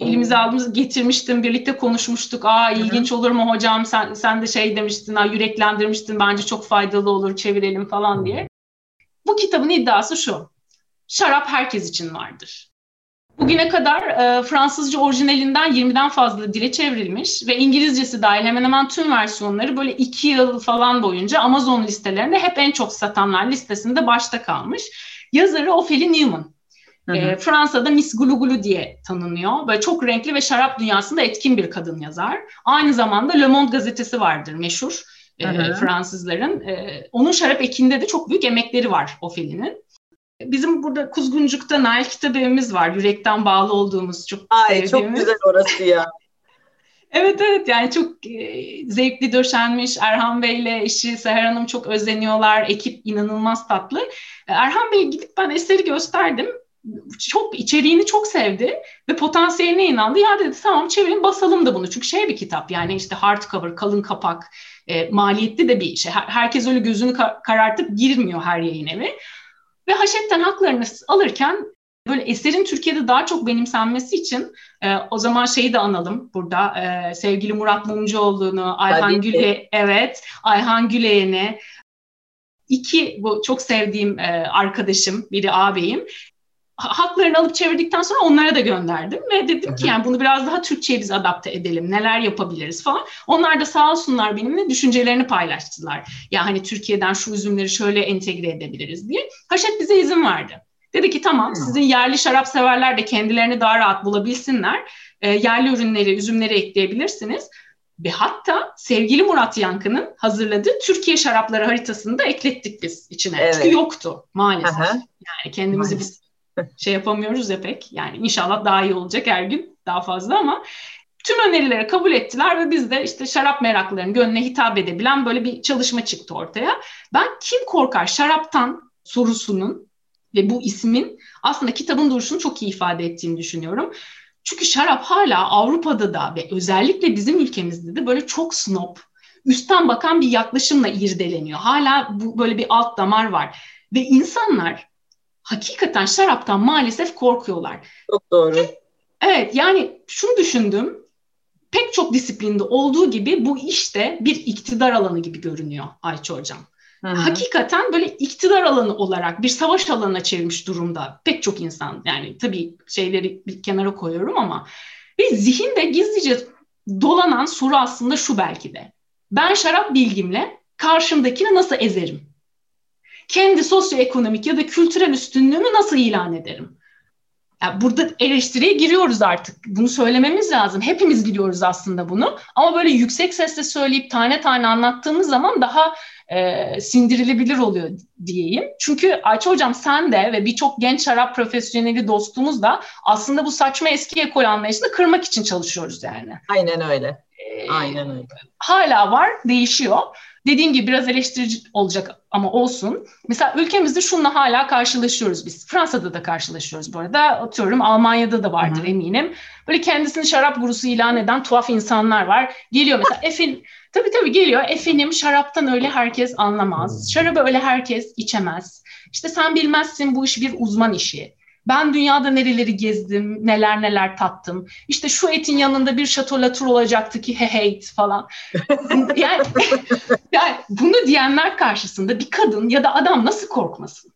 elimize aldığımız getirmiştim birlikte konuşmuştuk. Aa ilginç olur mu hocam sen sen de şey demiştin, ha, yüreklendirmiştin bence çok faydalı olur çevirelim falan diye. Bu kitabın iddiası şu. Şarap herkes için vardır. Bugüne kadar e, Fransızca orijinalinden 20'den fazla dile çevrilmiş ve İngilizcesi dahil hemen hemen tüm versiyonları böyle iki yıl falan boyunca Amazon listelerinde hep en çok satanlar listesinde başta kalmış. Yazarı Ophélie Newman. E, Fransa'da Miss Gulu Gulu diye tanınıyor. Böyle çok renkli ve şarap dünyasında etkin bir kadın yazar. Aynı zamanda Le Monde gazetesi vardır meşhur e, Fransızların. E, onun şarap ekinde de çok büyük emekleri var Ofeli'nin. Bizim burada Kuzguncuk'ta Nail Kitap Evimiz var. Yürekten bağlı olduğumuz çok Ay, sevdiğimiz. Çok güzel orası ya. evet evet yani çok e, zevkli döşenmiş. Erhan Bey ile eşi Seher Hanım çok özeniyorlar. Ekip inanılmaz tatlı. E, Erhan Bey gidip ben eseri gösterdim çok içeriğini çok sevdi ve potansiyeline inandı. Ya dedi tamam çevirin basalım da bunu. Çünkü şey bir kitap yani işte hardcover, kalın kapak, e, maliyetli de bir şey. Herkes öyle gözünü karartıp girmiyor her yayın evi. Ve haşetten haklarını alırken böyle eserin Türkiye'de daha çok benimsenmesi için e, o zaman şeyi de analım burada e, sevgili Murat Mumcuoğlu'nu, Ayhan Güle, evet Ayhan Güleyen'i, iki bu çok sevdiğim e, arkadaşım, biri ağabeyim haklarını alıp çevirdikten sonra onlara da gönderdim ve dedim ki yani bunu biraz daha Türkçe'ye biz adapte edelim. Neler yapabiliriz falan. Onlar da sağ olsunlar benimle düşüncelerini paylaştılar. Ya hani Türkiye'den şu üzümleri şöyle entegre edebiliriz diye. Haşet bize izin verdi. Dedi ki tamam sizin yerli şarap severler de kendilerini daha rahat bulabilsinler. E, yerli ürünleri, üzümleri ekleyebilirsiniz. Ve hatta sevgili Murat Yankı'nın hazırladığı Türkiye şarapları haritasını da eklettik biz içine. Evet. Çünkü yoktu maalesef. Aha. Yani kendimizi maalesef. biz şey yapamıyoruz ya pek. Yani inşallah daha iyi olacak her gün daha fazla ama tüm önerileri kabul ettiler ve biz de işte şarap meraklarının gönlüne hitap edebilen böyle bir çalışma çıktı ortaya. Ben kim korkar şaraptan sorusunun ve bu ismin aslında kitabın duruşunu çok iyi ifade ettiğini düşünüyorum. Çünkü şarap hala Avrupa'da da ve özellikle bizim ülkemizde de böyle çok snob, üstten bakan bir yaklaşımla irdeleniyor. Hala bu böyle bir alt damar var. Ve insanlar hakikaten şaraptan maalesef korkuyorlar. Çok doğru. Evet yani şunu düşündüm. Pek çok disiplinde olduğu gibi bu işte bir iktidar alanı gibi görünüyor Ayça Hocam. Hı-hı. Hakikaten böyle iktidar alanı olarak bir savaş alanına çevirmiş durumda pek çok insan. Yani tabii şeyleri bir kenara koyuyorum ama ve zihinde gizlice dolanan soru aslında şu belki de. Ben şarap bilgimle karşımdakini nasıl ezerim? Kendi sosyoekonomik ya da kültürel üstünlüğümü nasıl ilan ederim? Yani burada eleştiriye giriyoruz artık. Bunu söylememiz lazım. Hepimiz biliyoruz aslında bunu. Ama böyle yüksek sesle söyleyip tane tane anlattığımız zaman daha e, sindirilebilir oluyor diyeyim. Çünkü Ayça Hocam sen de ve birçok genç şarap profesyoneli dostumuz da aslında bu saçma eski ekol anlayışını kırmak için çalışıyoruz yani. Aynen öyle. Aynen öyle. Hala var, değişiyor. Dediğim gibi biraz eleştirici olacak ama olsun. Mesela ülkemizde şununla hala karşılaşıyoruz biz. Fransa'da da karşılaşıyoruz bu arada. Atıyorum Almanya'da da vardır Hı-hı. eminim. Böyle kendisini şarap gurusu ilan eden tuhaf insanlar var. Geliyor mesela Efin, tabii tabii geliyor. Efendim şaraptan öyle herkes anlamaz. Şarabı öyle herkes içemez. İşte sen bilmezsin bu iş bir uzman işi. Ben dünyada nereleri gezdim, neler neler tattım. İşte şu etin yanında bir şato latour olacaktı ki he heyt falan. yani, yani bunu diyenler karşısında bir kadın ya da adam nasıl korkmasın?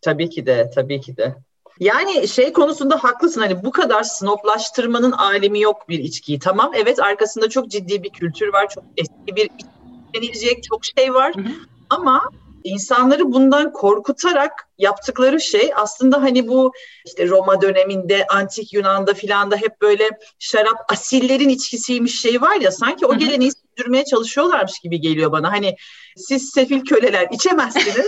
Tabii ki de, tabii ki de. Yani şey konusunda haklısın hani bu kadar snoplaştırmanın alemi yok bir içkiyi. Tamam evet arkasında çok ciddi bir kültür var. Çok eski bir denilecek çok şey var. Hı hı. Ama insanları bundan korkutarak yaptıkları şey aslında hani bu işte Roma döneminde, antik Yunan'da filan da hep böyle şarap asillerin içkisiymiş şey var ya sanki o geleneği sürdürmeye çalışıyorlarmış gibi geliyor bana. Hani siz sefil köleler içemezsiniz.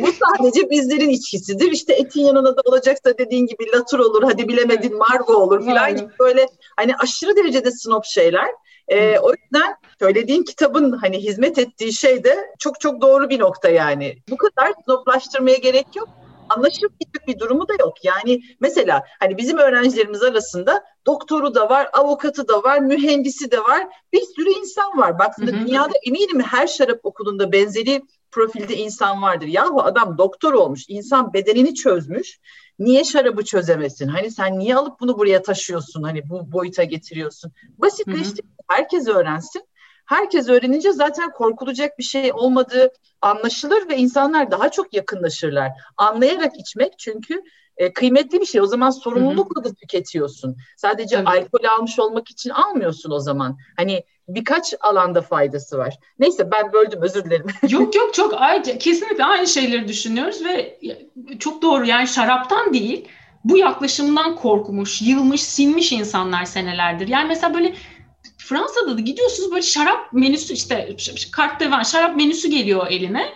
bu sadece bizlerin içkisidir. İşte etin yanına da olacaksa dediğin gibi latur olur, hadi bilemedin margo olur filan gibi böyle hani aşırı derecede snob şeyler. E, o yüzden söylediğin kitabın hani hizmet ettiği şey de çok çok doğru bir nokta yani. Bu kadar snoplaştırmaya gerek yok. Anlaşılmayacak bir durumu da yok. Yani mesela hani bizim öğrencilerimiz arasında doktoru da var, avukatı da var, mühendisi de var. Bir sürü insan var. Baksana dünyada eminim her şarap okulunda benzeri profilde insan vardır. Yahu adam doktor olmuş, insan bedenini çözmüş. Niye şarabı çözemesin? Hani sen niye alıp bunu buraya taşıyorsun? Hani bu boyuta getiriyorsun. Basitleştir, herkes öğrensin. Herkes öğrenince zaten korkulacak bir şey olmadığı anlaşılır ve insanlar daha çok yakınlaşırlar. Anlayarak içmek çünkü e, kıymetli bir şey. O zaman sorumlulukla da tüketiyorsun. Sadece Tabii. alkol almış olmak için almıyorsun o zaman. Hani birkaç alanda faydası var. Neyse ben böldüm özür dilerim. yok yok çok ayrıca kesinlikle aynı şeyleri düşünüyoruz ve çok doğru yani şaraptan değil bu yaklaşımdan korkmuş, yılmış, sinmiş insanlar senelerdir. Yani mesela böyle Fransa'da da gidiyorsunuz böyle şarap menüsü işte kartta var şarap menüsü geliyor eline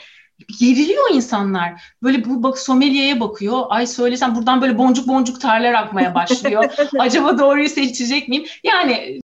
geriliyor insanlar. Böyle bu bak sommeliye'ye bakıyor. Ay söylesem buradan böyle boncuk boncuk terler akmaya başlıyor. Acaba doğruyu seçecek miyim? Yani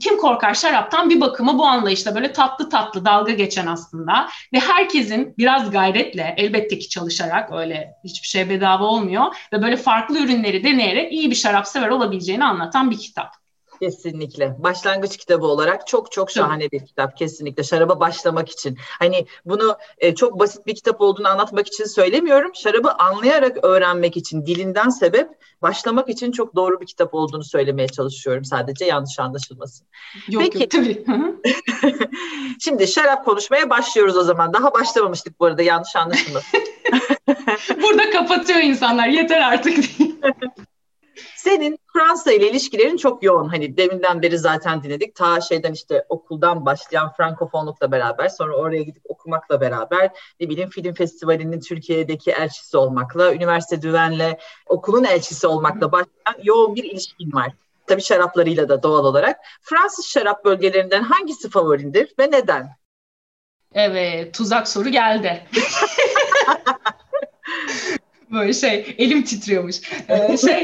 kim korkar şaraptan bir bakıma bu anlayışla böyle tatlı tatlı dalga geçen aslında ve herkesin biraz gayretle elbette ki çalışarak öyle hiçbir şey bedava olmuyor ve böyle farklı ürünleri deneyerek iyi bir şarap sever olabileceğini anlatan bir kitap. Kesinlikle. Başlangıç kitabı olarak çok çok şahane bir kitap kesinlikle. Şaraba başlamak için. Hani bunu e, çok basit bir kitap olduğunu anlatmak için söylemiyorum. Şarabı anlayarak öğrenmek için, dilinden sebep başlamak için çok doğru bir kitap olduğunu söylemeye çalışıyorum. Sadece yanlış anlaşılmasın. Yok Peki. yok tabii. Şimdi şarap konuşmaya başlıyoruz o zaman. Daha başlamamıştık bu arada yanlış anlaşılmasın. Burada kapatıyor insanlar. Yeter artık. Senin Fransa ile ilişkilerin çok yoğun. Hani deminden beri zaten dinledik. Ta şeyden işte okuldan başlayan frankofonlukla beraber sonra oraya gidip okumakla beraber ne bileyim film festivalinin Türkiye'deki elçisi olmakla, üniversite düvenle okulun elçisi olmakla başlayan yoğun bir ilişkin var. Tabii şaraplarıyla da doğal olarak. Fransız şarap bölgelerinden hangisi favorindir ve neden? Evet, tuzak soru geldi. Böyle şey elim titriyormuş. Ee, şey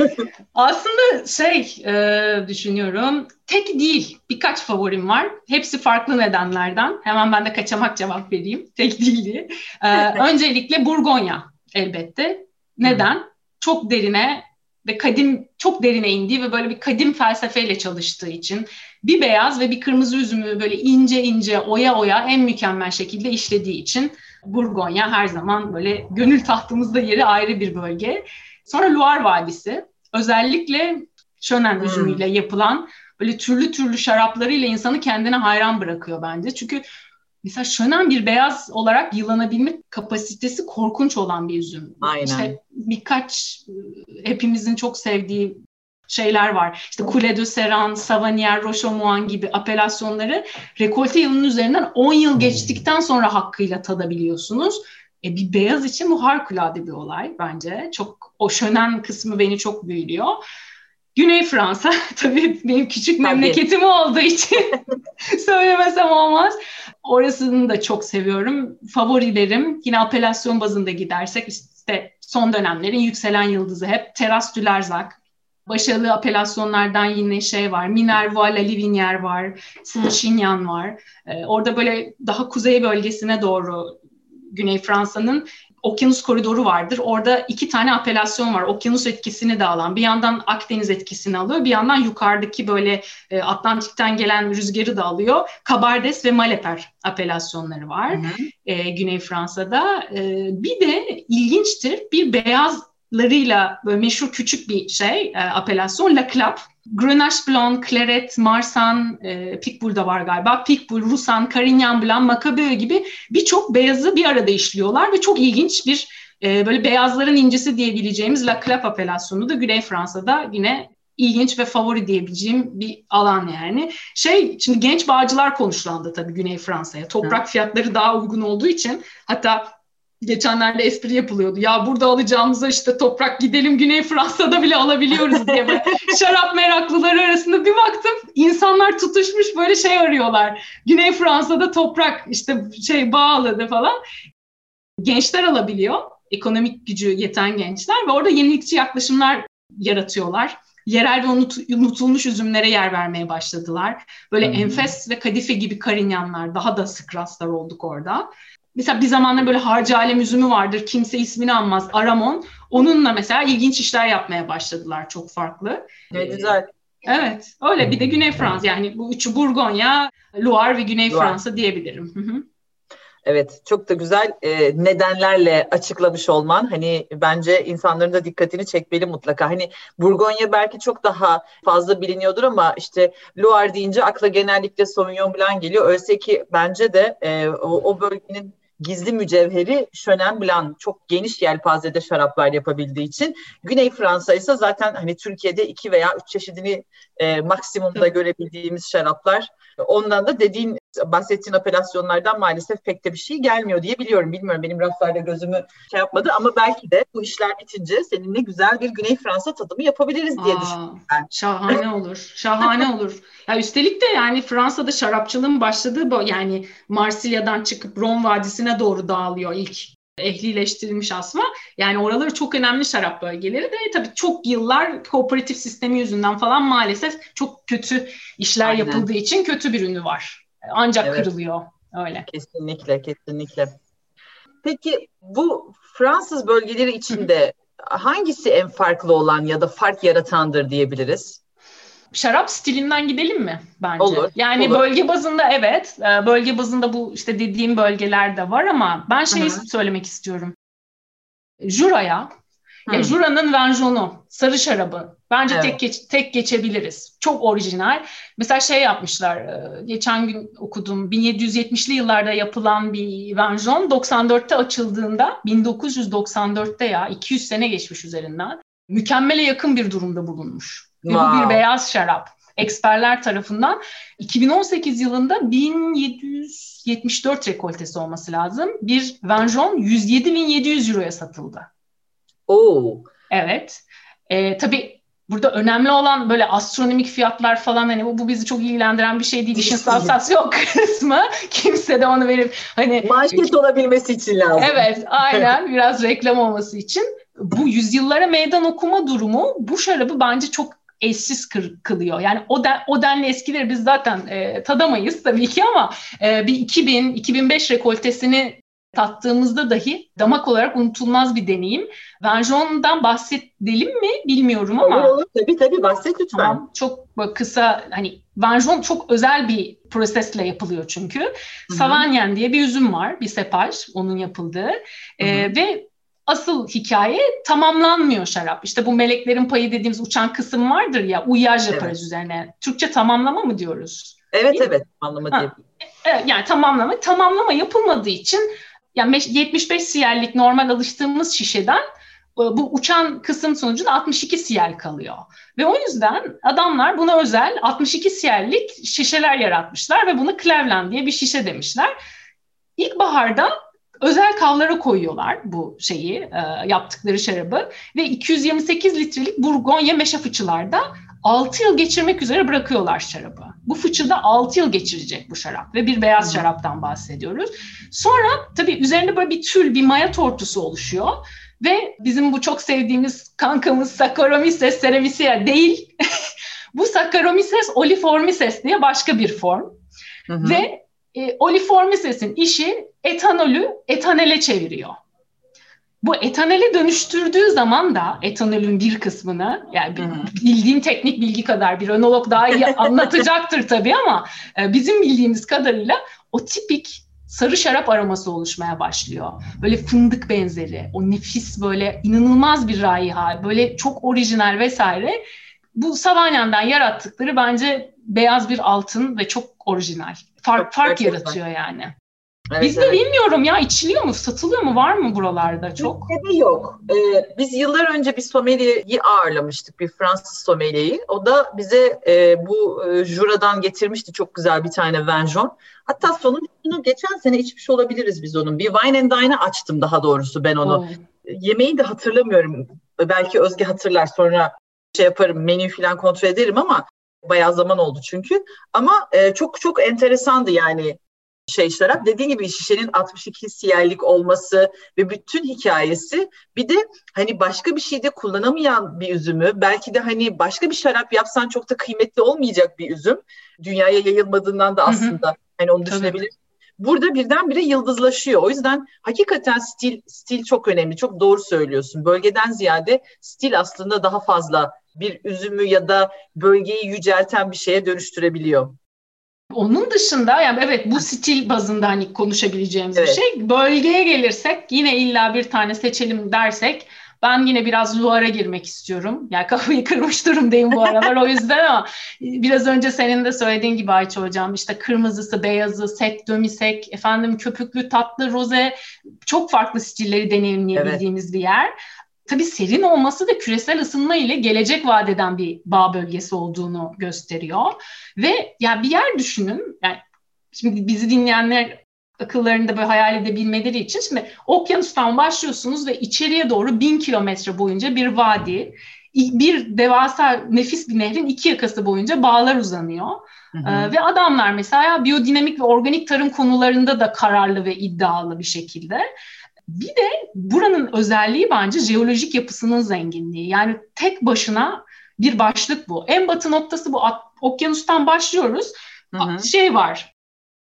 aslında şey e, düşünüyorum tek değil birkaç favorim var. Hepsi farklı nedenlerden. Hemen ben de kaçamak cevap vereyim. Tek değil diye. Ee, öncelikle Burgonya elbette. Neden? Çok derine ve kadim çok derine indiği ve böyle bir kadim felsefeyle çalıştığı için bir beyaz ve bir kırmızı üzümü böyle ince ince oya oya en mükemmel şekilde işlediği için Burgonya her zaman böyle gönül tahtımızda yeri ayrı bir bölge. Sonra Loire Vadisi özellikle şönen hmm. üzümüyle yapılan böyle türlü türlü şaraplarıyla insanı kendine hayran bırakıyor bence. Çünkü mesela şönen bir beyaz olarak yılanabilme kapasitesi korkunç olan bir üzüm. Aynen. İşte birkaç hepimizin çok sevdiği şeyler var. İşte Coule de Serran, Savanier, Rochemouan gibi apelasyonları rekolte yılının üzerinden 10 yıl geçtikten sonra hakkıyla tadabiliyorsunuz. E, bir beyaz için bu harikulade bir olay bence. Çok o şönen kısmı beni çok büyülüyor. Güney Fransa tabii benim küçük tabii. memleketim olduğu için söylemesem olmaz. Orasını da çok seviyorum. Favorilerim yine apelasyon bazında gidersek işte son dönemlerin yükselen yıldızı hep Teras Dülerzak başarılı apelasyonlardan yine şey var. Minerva, La Livinier var. Saint-Chinian var. Ee, orada böyle daha kuzey bölgesine doğru Güney Fransa'nın okyanus koridoru vardır. Orada iki tane apelasyon var. Okyanus etkisini de alan. Bir yandan Akdeniz etkisini alıyor. Bir yandan yukarıdaki böyle e, Atlantik'ten gelen rüzgarı da alıyor. Kabardes ve Maleper apelasyonları var. Hı hı. E, Güney Fransa'da. E, bir de ilginçtir. Bir beyaz larıyla böyle meşhur küçük bir şey, e, apelasyon La Clap. Grenache Blanc, Claret, Marsan, e, Picpoul da var galiba. Picpoul, Roussan, Carignan Blanc, Macabeo gibi birçok beyazı bir arada işliyorlar ve çok ilginç bir e, böyle beyazların incisi diyebileceğimiz La Clap apelasyonu da Güney Fransa'da yine ilginç ve favori diyebileceğim bir alan yani. Şey şimdi genç bağcılar konuşlandı tabii Güney Fransa'ya. Toprak fiyatları daha uygun olduğu için hatta geçenlerde espri yapılıyordu. Ya burada alacağımıza işte toprak gidelim Güney Fransa'da bile alabiliyoruz diye. Böyle şarap meraklıları arasında bir baktım insanlar tutuşmuş böyle şey arıyorlar. Güney Fransa'da toprak işte şey bağladı falan. Gençler alabiliyor. Ekonomik gücü yeten gençler ve orada yenilikçi yaklaşımlar yaratıyorlar. Yerel ve unut, unutulmuş üzümlere yer vermeye başladılar. Böyle hmm. enfes ve kadife gibi karinyanlar daha da sık rastlar olduk orada mesela bir zamanlar böyle harcı alem üzümü vardır. Kimse ismini anmaz. Aramon. Onunla mesela ilginç işler yapmaya başladılar çok farklı. Ne güzel. Evet. Öyle bir de Güney Fransa yani bu üçü Burgonya, Loire ve Güney Loire. Fransa diyebilirim. Evet, çok da güzel e, nedenlerle açıklamış olman hani bence insanların da dikkatini çekmeli mutlaka. Hani Burgonya belki çok daha fazla biliniyordur ama işte Loire deyince akla genellikle Sauvignon Blanc geliyor. Oysa ki bence de e, o, o bölgenin gizli mücevheri Şönen Blanc. Çok geniş yelpazede şaraplar yapabildiği için. Güney Fransa ise zaten hani Türkiye'de iki veya üç çeşidini e, maksimumda görebildiğimiz şaraplar. Ondan da dediğin bahsettiğin operasyonlardan maalesef pek de bir şey gelmiyor diye biliyorum. Bilmiyorum benim raflarda gözümü şey yapmadı ama belki de bu işler bitince seninle güzel bir Güney Fransa tadımı yapabiliriz diye Aa, düşünüyorum ben. Şahane olur. Şahane olur. Ya üstelik de yani Fransa'da şarapçılığın başladığı bu yani Marsilya'dan çıkıp Ron Vadisi'ne doğru dağılıyor ilk ehlileştirilmiş asma. Yani oraları çok önemli şarap bölgeleri de tabii çok yıllar kooperatif sistemi yüzünden falan maalesef çok kötü işler Aynen. yapıldığı için kötü bir ünlü var. Ancak evet. kırılıyor öyle. Kesinlikle, kesinlikle. Peki bu Fransız bölgeleri içinde hangisi en farklı olan ya da fark yaratandır diyebiliriz? şarap stilinden gidelim mi bence? Olur. Yani olur. bölge bazında evet, e, bölge bazında bu işte dediğim bölgeler de var ama ben şeyi Hı-hı. söylemek istiyorum. Jura'ya, ya Jura'nın Venjon'u, sarı şarabı bence evet. tek geç, tek geçebiliriz. Çok orijinal. Mesela şey yapmışlar, e, geçen gün okudum, 1770'li yıllarda yapılan bir Venjon 94'te açıldığında, 1994'te ya 200 sene geçmiş üzerinden mükemmele yakın bir durumda bulunmuş. Wow. Bu bir beyaz şarap. Eksperler tarafından 2018 yılında 1774 rekoltesi olması lazım. Bir Venjon 107.700 euroya satıldı. Oo. Evet. Ee, tabii burada önemli olan böyle astronomik fiyatlar falan hani bu, bu bizi çok ilgilendiren bir şey değil. İşin sansasyon kısmı. Kimse de onu verip hani manşet olabilmesi için lazım. Evet, aynen biraz reklam olması için. Bu yüzyıllara meydan okuma durumu bu şarabı bence çok eşsiz kılıyor. Yani o, den, o denli eskileri biz zaten e, tadamayız tabii ki ama e, bir 2000-2005 rekoltesini tattığımızda dahi damak olarak unutulmaz bir deneyim. Venjon'dan bahsedelim mi bilmiyorum ama. Olur olur tabii tabii bahset lütfen. Tamam, çok kısa hani Venjon çok özel bir prosesle yapılıyor çünkü. Hı-hı. Savanyen diye bir üzüm var, bir sepaj onun yapıldığı ee, ve asıl hikaye tamamlanmıyor şarap. İşte bu meleklerin payı dediğimiz uçan kısım vardır ya, uyaj yaparız evet. üzerine. Türkçe tamamlama mı diyoruz? Evet Değil evet, mi? tamamlama diye. Yani tamamlama, tamamlama yapılmadığı için yani 75 siyerlik normal alıştığımız şişeden e, bu uçan kısım sonucunda 62 siyel kalıyor. Ve o yüzden adamlar buna özel 62 siyerlik şişeler yaratmışlar ve bunu Cleveland diye bir şişe demişler. İlkbaharda özel kavlara koyuyorlar bu şeyi, e, yaptıkları şarabı ve 228 litrelik Burgonya meşe fıçılarda 6 yıl geçirmek üzere bırakıyorlar şarabı. Bu fıçıda 6 yıl geçirecek bu şarap ve bir beyaz şaraptan bahsediyoruz. Sonra tabii üzerinde böyle bir tül, bir maya tortusu oluşuyor. Ve bizim bu çok sevdiğimiz kankamız Saccharomyces cerevisiae değil. bu Saccharomyces oliformices diye başka bir form. Hı hı. Ve e, oliformises'in işi etanolü etanele çeviriyor. Bu etanole dönüştürdüğü zaman da etanolün bir kısmını yani bildiğim teknik bilgi kadar bir önolog daha iyi anlatacaktır tabii ama e, bizim bildiğimiz kadarıyla o tipik sarı şarap aroması oluşmaya başlıyor. Böyle fındık benzeri, o nefis böyle inanılmaz bir raiha, böyle çok orijinal vesaire. Bu Savanyan'dan yarattıkları bence beyaz bir altın ve çok orijinal. Fark, fark yaratıyor yani. Evet, Bizde evet. bilmiyorum ya içiliyor mu, satılıyor mu, var mı buralarda çok? Bizde yok. Ee, biz yıllar önce bir sommelieri ağırlamıştık, bir Fransız sommelieri. O da bize e, bu e, Jura'dan getirmişti çok güzel bir tane Venjon. Hatta sonuncunu geçen sene içmiş olabiliriz biz onun. Bir Wine and Dine'ı açtım daha doğrusu ben onu. Oh. Yemeği de hatırlamıyorum. Belki Özge hatırlar sonra şey yaparım, menü falan kontrol ederim ama bayağı zaman oldu çünkü. Ama e, çok çok enteresandı yani şey şarap. Dediğin gibi şişenin 62 siyerlik olması ve bütün hikayesi bir de hani başka bir şeyde kullanamayan bir üzümü belki de hani başka bir şarap yapsan çok da kıymetli olmayacak bir üzüm. Dünyaya yayılmadığından da aslında hı hı. hani onu düşünebilir. Burada birdenbire yıldızlaşıyor. O yüzden hakikaten stil stil çok önemli. Çok doğru söylüyorsun. Bölgeden ziyade stil aslında daha fazla bir üzümü ya da bölgeyi yücelten bir şeye dönüştürebiliyor. Onun dışında yani evet bu stil bazında hani konuşabileceğimiz evet. bir şey. Bölgeye gelirsek yine illa bir tane seçelim dersek ben yine biraz Luar'a girmek istiyorum. Yani kafayı kırmış durumdayım bu aralar o yüzden ama biraz önce senin de söylediğin gibi Ayça Hocam işte kırmızısı, beyazı, sek, dömisek, efendim köpüklü, tatlı, roze çok farklı stilleri deneyimleyebildiğimiz evet. bir yer tabii serin olması da küresel ısınma ile gelecek vadeden bir bağ bölgesi olduğunu gösteriyor. Ve ya bir yer düşünün, yani şimdi bizi dinleyenler akıllarında böyle hayal edebilmeleri için şimdi okyanustan başlıyorsunuz ve içeriye doğru bin kilometre boyunca bir vadi, bir devasa nefis bir nehrin iki yakası boyunca bağlar uzanıyor. Hı hı. Ee, ve adamlar mesela biyodinamik ve organik tarım konularında da kararlı ve iddialı bir şekilde. Bir de buranın özelliği bence jeolojik yapısının zenginliği. Yani tek başına bir başlık bu. En batı noktası bu. Okyanustan başlıyoruz. Hı hı. Şey var.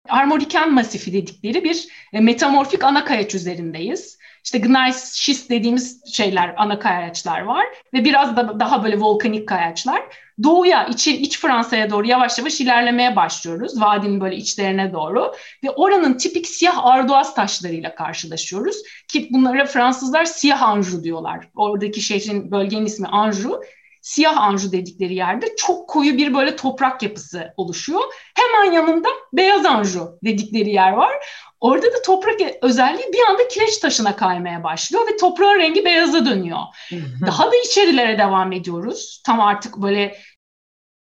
Armorikan masifi dedikleri bir e, metamorfik ana kayaç üzerindeyiz. işte gneiss, şist dediğimiz şeyler, ana kayaçlar var ve biraz da daha böyle volkanik kayaçlar. Doğuya, içi, iç Fransa'ya doğru yavaş yavaş ilerlemeye başlıyoruz. Vadinin böyle içlerine doğru. Ve oranın tipik siyah ardoaz taşlarıyla karşılaşıyoruz. Ki bunlara Fransızlar siyah Anjou diyorlar. Oradaki şehrin, bölgenin ismi Anjou siyah Anjou dedikleri yerde çok koyu bir böyle toprak yapısı oluşuyor. Hemen yanında beyaz Anjou dedikleri yer var. Orada da toprak özelliği bir anda kireç taşına kaymaya başlıyor ve toprağın rengi beyaza dönüyor. Daha da içerilere devam ediyoruz. Tam artık böyle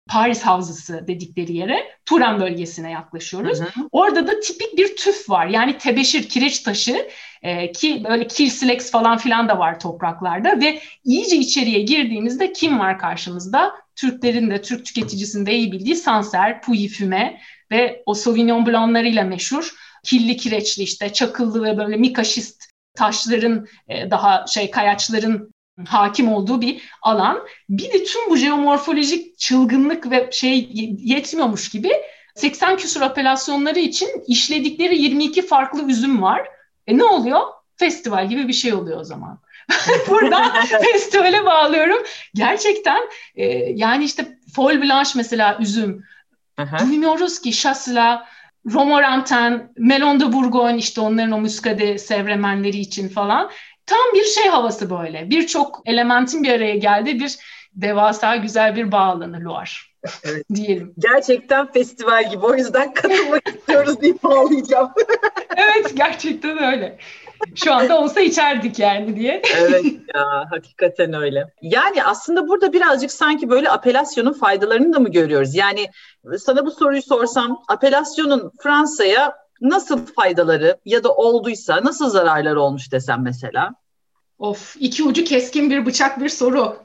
Paris Havzası dedikleri yere Turan bölgesine yaklaşıyoruz. Hı hı. Orada da tipik bir tüf var. Yani tebeşir, kireç taşı e, ki böyle kilsilex falan filan da var topraklarda ve iyice içeriye girdiğimizde kim var karşımızda? Türklerin de Türk tüketicisinin de iyi bildiği Sanser, Puyi Füme ve o Sauvignon Blanc'larıyla meşhur killi kireçli işte çakıllı ve böyle mikaşist taşların e, daha şey kayaçların hakim olduğu bir alan. Bir de tüm bu jeomorfolojik çılgınlık ve şey yetmiyormuş gibi 80 küsur apelasyonları için işledikleri 22 farklı üzüm var. E ne oluyor? Festival gibi bir şey oluyor o zaman. Buradan festivale bağlıyorum. Gerçekten e, yani işte Foil Blanche mesela üzüm. Bilmiyoruz ki Chasselas, Romorantin, Melon de Bourgogne işte onların o müskade sevremenleri için falan. Tam bir şey havası böyle. Birçok elementin bir araya geldiği bir devasa güzel bir bağ alanı Loire. Evet. diyelim. Gerçekten festival gibi. O yüzden katılmak istiyoruz deyip bağlayacağım. evet gerçekten öyle. Şu anda olsa içerdik yani diye. evet ya hakikaten öyle. Yani aslında burada birazcık sanki böyle apelasyonun faydalarını da mı görüyoruz? Yani sana bu soruyu sorsam apelasyonun Fransa'ya nasıl faydaları ya da olduysa nasıl zararları olmuş desem mesela? Of iki ucu keskin bir bıçak bir soru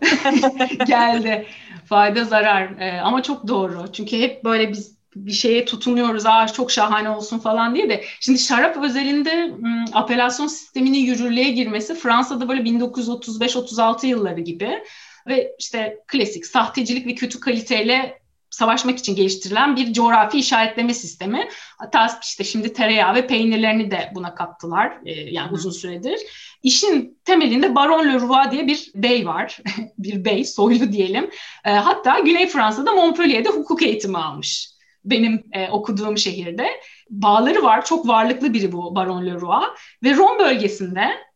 geldi. Fayda zarar ee, ama çok doğru. Çünkü hep böyle biz bir şeye tutunuyoruz. Aa çok şahane olsun falan diye de. Şimdi şarap özelinde apelasyon sisteminin yürürlüğe girmesi Fransa'da böyle 1935-36 yılları gibi ve işte klasik sahtecilik ve kötü kaliteyle savaşmak için geliştirilen bir coğrafi işaretleme sistemi. Hatta işte şimdi tereyağı ve peynirlerini de buna kattılar e, yani uzun süredir. İşin temelinde Baron Leroy diye bir bey var. bir bey, soylu diyelim. E, hatta Güney Fransa'da Montpellier'de hukuk eğitimi almış. Benim e, okuduğum şehirde. Bağları var, çok varlıklı biri bu Baron Leroy. Ve Rom bölgesinde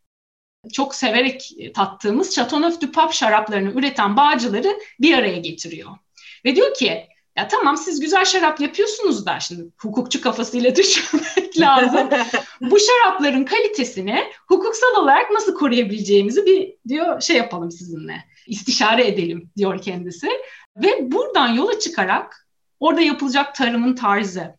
çok severek tattığımız Chateauneuf du Pape şaraplarını üreten bağcıları bir araya getiriyor. Ve diyor ki ya tamam siz güzel şarap yapıyorsunuz da şimdi hukukçu kafasıyla düşünmek lazım. Bu şarapların kalitesini hukuksal olarak nasıl koruyabileceğimizi bir diyor şey yapalım sizinle. istişare edelim diyor kendisi. Ve buradan yola çıkarak orada yapılacak tarımın tarzı,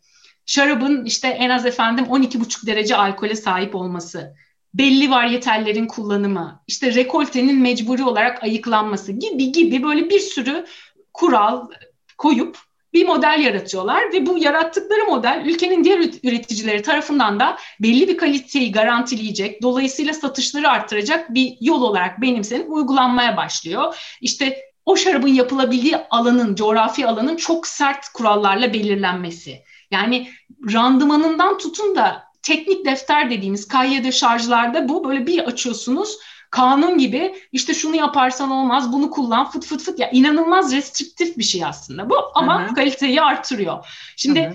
şarabın işte en az efendim 12,5 derece alkole sahip olması, belli varyetellerin kullanımı, işte rekoltenin mecburi olarak ayıklanması gibi gibi böyle bir sürü kural koyup bir model yaratıyorlar ve bu yarattıkları model ülkenin diğer üreticileri tarafından da belli bir kaliteyi garantileyecek, dolayısıyla satışları arttıracak bir yol olarak benimsenip uygulanmaya başlıyor. İşte o şarabın yapılabildiği alanın, coğrafi alanın çok sert kurallarla belirlenmesi. Yani randımanından tutun da teknik defter dediğimiz kayyede şarjlarda bu böyle bir açıyorsunuz kanun gibi işte şunu yaparsan olmaz, bunu kullan, fıt fıt fıt ya inanılmaz restriktif bir şey aslında bu ama Hı-hı. kaliteyi artırıyor. Şimdi Hı-hı.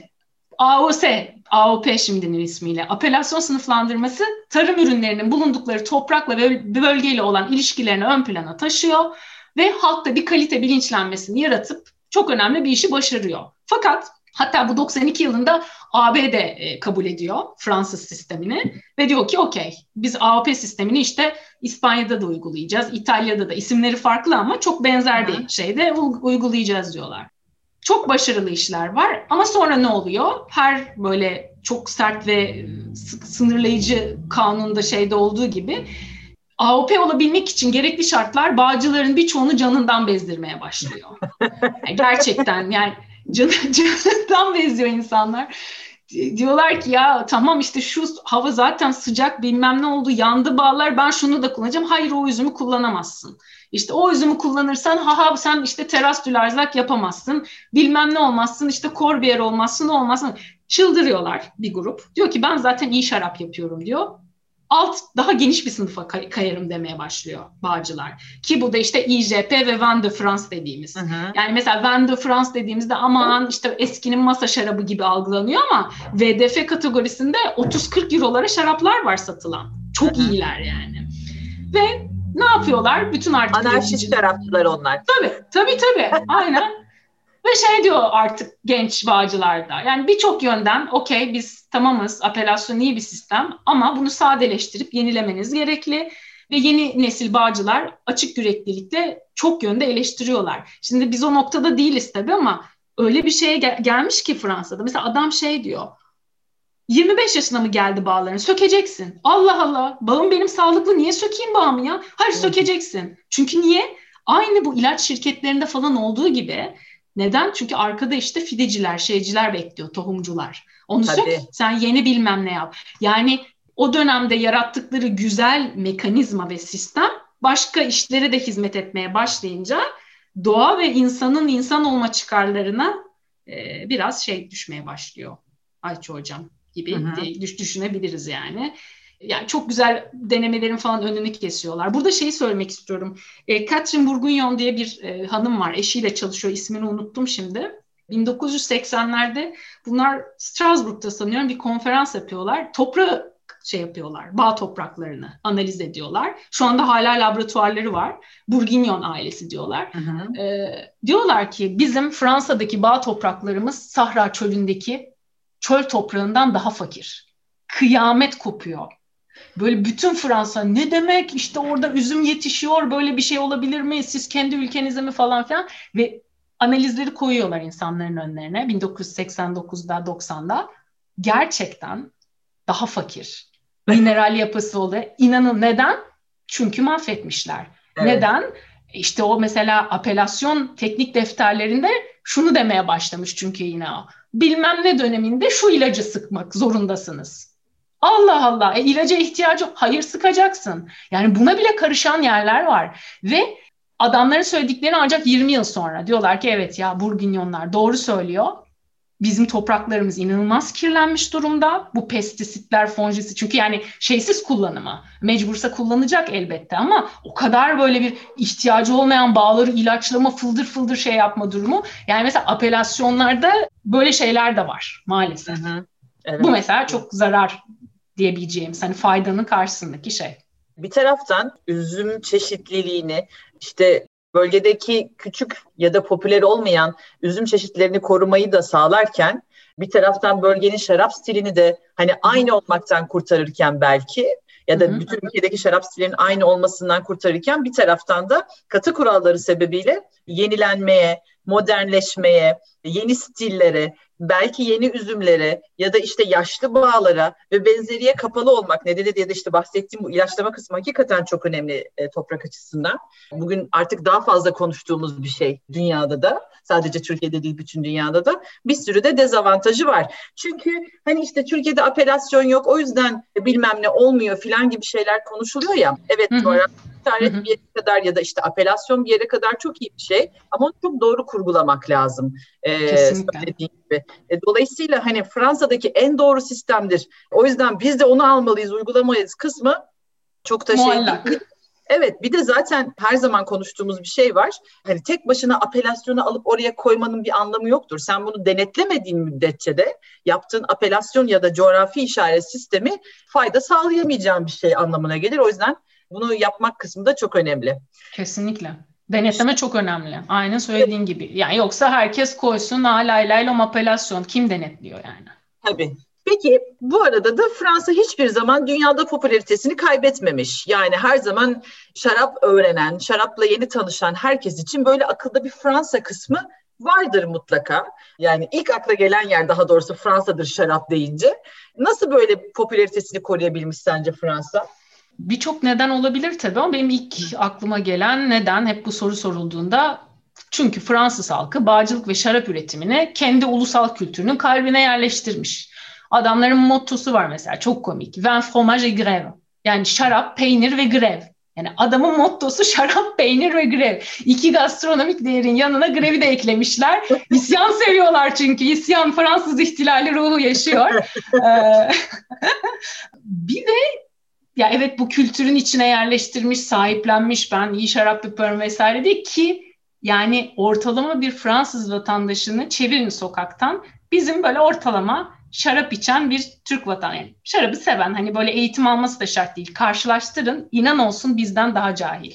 AOS, AOP şimdinin ismiyle apelasyon sınıflandırması tarım ürünlerinin bulundukları toprakla ve bölgeyle olan ilişkilerini ön plana taşıyor ve halkta bir kalite bilinçlenmesini yaratıp çok önemli bir işi başarıyor. Fakat Hatta bu 92 yılında ABD e, kabul ediyor Fransız sistemini ve diyor ki okey biz AOP sistemini işte İspanya'da da uygulayacağız, İtalya'da da isimleri farklı ama çok benzer bir şeyde uygulayacağız diyorlar. Çok başarılı işler var ama sonra ne oluyor? Her böyle çok sert ve sınırlayıcı kanunda şeyde olduğu gibi AOP olabilmek için gerekli şartlar bağcıların birçoğunu canından bezdirmeye başlıyor. Yani gerçekten yani Can, canından beziyor insanlar. Diyorlar ki ya tamam işte şu hava zaten sıcak bilmem ne oldu yandı bağlar ben şunu da kullanacağım. Hayır o üzümü kullanamazsın. İşte o üzümü kullanırsan ha ha sen işte teras dülarzak yapamazsın. Bilmem ne olmazsın işte korbiyer olmazsın olmazsın. Çıldırıyorlar bir grup. Diyor ki ben zaten iyi şarap yapıyorum diyor. Alt daha geniş bir sınıfa kay- kayarım demeye başlıyor bağcılar. Ki bu da işte IJP ve Van de France dediğimiz. Hı hı. Yani mesela Van de France dediğimizde aman işte eskinin masa şarabı gibi algılanıyor ama VDF kategorisinde 30-40 eurolara şaraplar var satılan. Çok hı hı. iyiler yani. Ve ne yapıyorlar? Bütün artık anarşist şarapçılar onlar. Tabii tabii tabii. Aynen. Ve şey diyor artık genç bağcılarda. Yani birçok yönden okey biz tamamız apelasyon iyi bir sistem ama bunu sadeleştirip yenilemeniz gerekli. Ve yeni nesil bağcılar açık yüreklilikle çok yönde eleştiriyorlar. Şimdi biz o noktada değiliz tabii ama öyle bir şeye gel- gelmiş ki Fransa'da. Mesela adam şey diyor. 25 yaşına mı geldi bağlarını? Sökeceksin. Allah Allah. Bağım benim sağlıklı. Niye sökeyim bağımı ya? Hayır sökeceksin. Çünkü niye? Aynı bu ilaç şirketlerinde falan olduğu gibi neden? Çünkü arkada işte fideciler, şeyciler bekliyor, tohumcular. Onu sök, sen yeni bilmem ne yap. Yani o dönemde yarattıkları güzel mekanizma ve sistem başka işlere de hizmet etmeye başlayınca doğa ve insanın insan olma çıkarlarına e, biraz şey düşmeye başlıyor. Ayça hocam gibi hı hı. Düş, düşünebiliriz yani. Yani çok güzel denemelerin falan önünü kesiyorlar. Burada şeyi söylemek istiyorum. E, Catherine Bourguignon diye bir e, hanım var. Eşiyle çalışıyor. İsmini unuttum şimdi. 1980'lerde bunlar Strasbourg'da sanıyorum bir konferans yapıyorlar. Toprağı şey yapıyorlar. Bağ topraklarını analiz ediyorlar. Şu anda hala laboratuvarları var. Bourguignon ailesi diyorlar. Hı hı. E, diyorlar ki bizim Fransa'daki bağ topraklarımız Sahra çölündeki çöl toprağından daha fakir. Kıyamet kopuyor. Böyle bütün Fransa ne demek işte orada üzüm yetişiyor böyle bir şey olabilir mi siz kendi ülkenizde mi falan filan ve analizleri koyuyorlar insanların önlerine 1989'da 90'da gerçekten daha fakir mineral yapısı oluyor. İnanın neden? Çünkü mahvetmişler. Evet. Neden? İşte o mesela apelasyon teknik defterlerinde şunu demeye başlamış çünkü yine o. Bilmem ne döneminde şu ilacı sıkmak zorundasınız. Allah Allah e, ilaca ihtiyacı yok. Hayır sıkacaksın. Yani buna bile karışan yerler var. Ve adamların söylediklerini ancak 20 yıl sonra diyorlar ki evet ya Burginyonlar doğru söylüyor. Bizim topraklarımız inanılmaz kirlenmiş durumda. Bu pestisitler, fongisi çünkü yani şeysiz kullanımı. Mecbursa kullanacak elbette ama o kadar böyle bir ihtiyacı olmayan bağları ilaçlama, fıldır fıldır şey yapma durumu. Yani mesela apelasyonlarda böyle şeyler de var maalesef. Hı hı. Evet. Bu mesela çok zarar diyebileceğimiz hani faydanın karşısındaki şey. Bir taraftan üzüm çeşitliliğini işte bölgedeki küçük ya da popüler olmayan üzüm çeşitlerini korumayı da sağlarken bir taraftan bölgenin şarap stilini de hani aynı olmaktan kurtarırken belki ya da bütün ülkedeki şarap stilinin aynı olmasından kurtarırken bir taraftan da katı kuralları sebebiyle yenilenmeye, modernleşmeye, yeni stillere, belki yeni üzümlere ya da işte yaşlı bağlara ve benzeriye kapalı olmak nedeni diye de işte bahsettiğim bu ilaçlama kısmı hakikaten çok önemli e, toprak açısından. Bugün artık daha fazla konuştuğumuz bir şey dünyada da sadece Türkiye'de değil bütün dünyada da bir sürü de dezavantajı var. Çünkü hani işte Türkiye'de apelasyon yok o yüzden bilmem ne olmuyor filan gibi şeyler konuşuluyor ya. Evet coğrafya işaret bir yere kadar ya da işte apelasyon bir yere kadar çok iyi bir şey ama onu çok doğru kurgulamak lazım. Ee, Kesinlikle. Gibi. E, dolayısıyla hani Fransa'daki en doğru sistemdir. O yüzden biz de onu almalıyız, uygulamalıyız kısmı çok da şey değil. Evet bir de zaten her zaman konuştuğumuz bir şey var. Hani tek başına apelasyonu alıp oraya koymanın bir anlamı yoktur. Sen bunu denetlemediğin müddetçe de yaptığın apelasyon ya da coğrafi işaret sistemi fayda sağlayamayacağın bir şey anlamına gelir. O yüzden bunu yapmak kısmı da çok önemli. Kesinlikle. Denetleme çok önemli. Aynen söylediğin gibi. Yani yoksa herkes koysun hala laylom apelasyon. Kim denetliyor yani? Tabii. Peki bu arada da Fransa hiçbir zaman dünyada popülaritesini kaybetmemiş. Yani her zaman şarap öğrenen, şarapla yeni tanışan herkes için böyle akılda bir Fransa kısmı vardır mutlaka. Yani ilk akla gelen yer daha doğrusu Fransa'dır şarap deyince. Nasıl böyle popülaritesini koruyabilmiş sence Fransa? Birçok neden olabilir tabii ama benim ilk aklıma gelen neden hep bu soru sorulduğunda çünkü Fransız halkı bağcılık ve şarap üretimini kendi ulusal kültürünün kalbine yerleştirmiş. Adamların mottosu var mesela çok komik. Vin, fromage et grève. Yani şarap, peynir ve grev. Yani adamın mottosu şarap, peynir ve grev. İki gastronomik değerin yanına grevi de eklemişler. İsyan seviyorlar çünkü. İsyan Fransız ihtilali ruhu yaşıyor. Ee, bir de ya evet bu kültürün içine yerleştirmiş, sahiplenmiş ben iyi şarap yapıyorum vesaire değil ki yani ortalama bir Fransız vatandaşını çevirin sokaktan bizim böyle ortalama şarap içen bir Türk vatandaşı. Yani şarabı seven hani böyle eğitim alması da şart değil. Karşılaştırın inan olsun bizden daha cahil.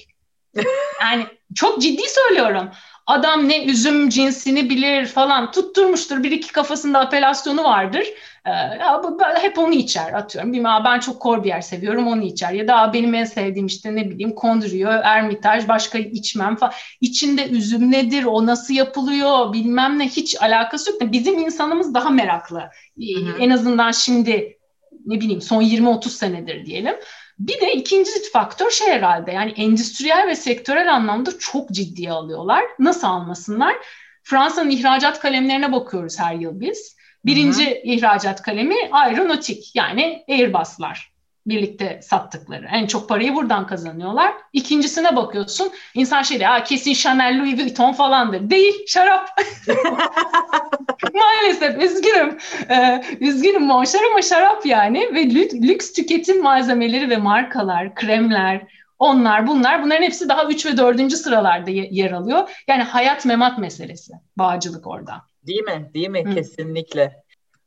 Yani çok ciddi söylüyorum. Adam ne üzüm cinsini bilir falan tutturmuştur. Bir iki kafasında apelasyonu vardır. Ee, ya, hep onu içer atıyorum. Bilmem, ben çok yer seviyorum onu içer. Ya da benim en sevdiğim işte ne bileyim kondriyo, ermitaj başka içmem falan. İçinde üzüm nedir, o nasıl yapılıyor bilmem ne hiç alakası yok. Bizim insanımız daha meraklı. Hı-hı. En azından şimdi ne bileyim son 20-30 senedir diyelim. Bir de ikinci faktör şey herhalde yani endüstriyel ve sektörel anlamda çok ciddiye alıyorlar. Nasıl almasınlar? Fransa'nın ihracat kalemlerine bakıyoruz her yıl biz. Birinci Hı-hı. ihracat kalemi aeronautik yani Airbus'lar birlikte sattıkları. En çok parayı buradan kazanıyorlar. İkincisine bakıyorsun. İnsan şey diyor, kesin Chanel, Louis Vuitton falandır. Değil, şarap. Maalesef üzgünüm. Ee, üzgünüm Monşer ama şarap yani. Ve lüks tüketim malzemeleri ve markalar, kremler, onlar bunlar bunların hepsi daha 3 ve 4. sıralarda yer alıyor. Yani hayat memat meselesi. Bağcılık orada. Değil mi? Değil mi? Hı. Kesinlikle.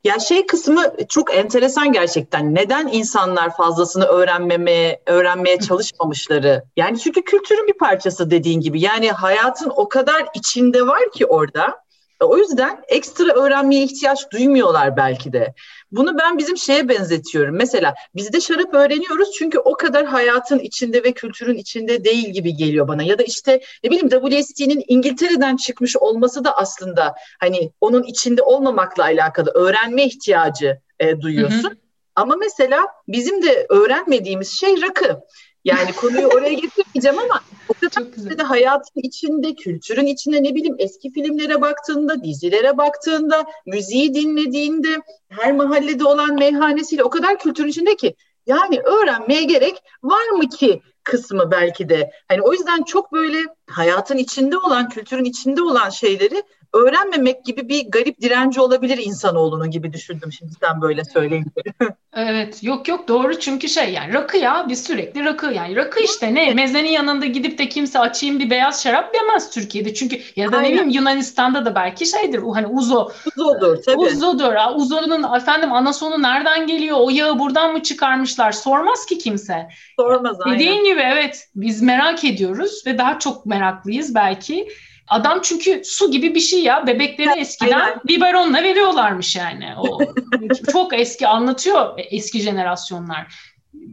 Ya şey kısmı çok enteresan gerçekten. Neden insanlar fazlasını öğrenmemeye, öğrenmeye çalışmamışları? Yani çünkü kültürün bir parçası dediğin gibi. Yani hayatın o kadar içinde var ki orada. O yüzden ekstra öğrenmeye ihtiyaç duymuyorlar belki de. Bunu ben bizim şeye benzetiyorum. Mesela biz de şarap öğreniyoruz çünkü o kadar hayatın içinde ve kültürün içinde değil gibi geliyor bana. Ya da işte ne bileyim WST'nin İngiltere'den çıkmış olması da aslında hani onun içinde olmamakla alakalı öğrenme ihtiyacı e, duyuyorsun. Hı hı. Ama mesela bizim de öğrenmediğimiz şey rakı. Yani konuyu oraya getirmeyeceğim ama o kadar de hayatın içinde, kültürün içinde ne bileyim eski filmlere baktığında, dizilere baktığında, müziği dinlediğinde, her mahallede olan meyhanesiyle o kadar kültürün içinde ki yani öğrenmeye gerek var mı ki kısmı belki de. Hani o yüzden çok böyle hayatın içinde olan, kültürün içinde olan şeyleri öğrenmemek gibi bir garip direnci olabilir insanoğlunun gibi düşündüm şimdi sen böyle söyleyince. evet yok yok doğru çünkü şey yani rakı ya biz sürekli rakı yani rakı işte ne mezenin yanında gidip de kimse açayım bir beyaz şarap demez Türkiye'de çünkü ya da Aynen. ne bileyim Yunanistan'da da belki şeydir hani uzo. Uzodur tabii. Uzodur. Uzonun efendim anasonu nereden geliyor o yağı buradan mı çıkarmışlar sormaz ki kimse. Sormaz aynen. Dediğin gibi evet biz merak ediyoruz ve daha çok meraklıyız belki. Adam çünkü su gibi bir şey ya. Bebekleri eskiden Aynen. biberonla veriyorlarmış yani. O çok eski anlatıyor eski jenerasyonlar.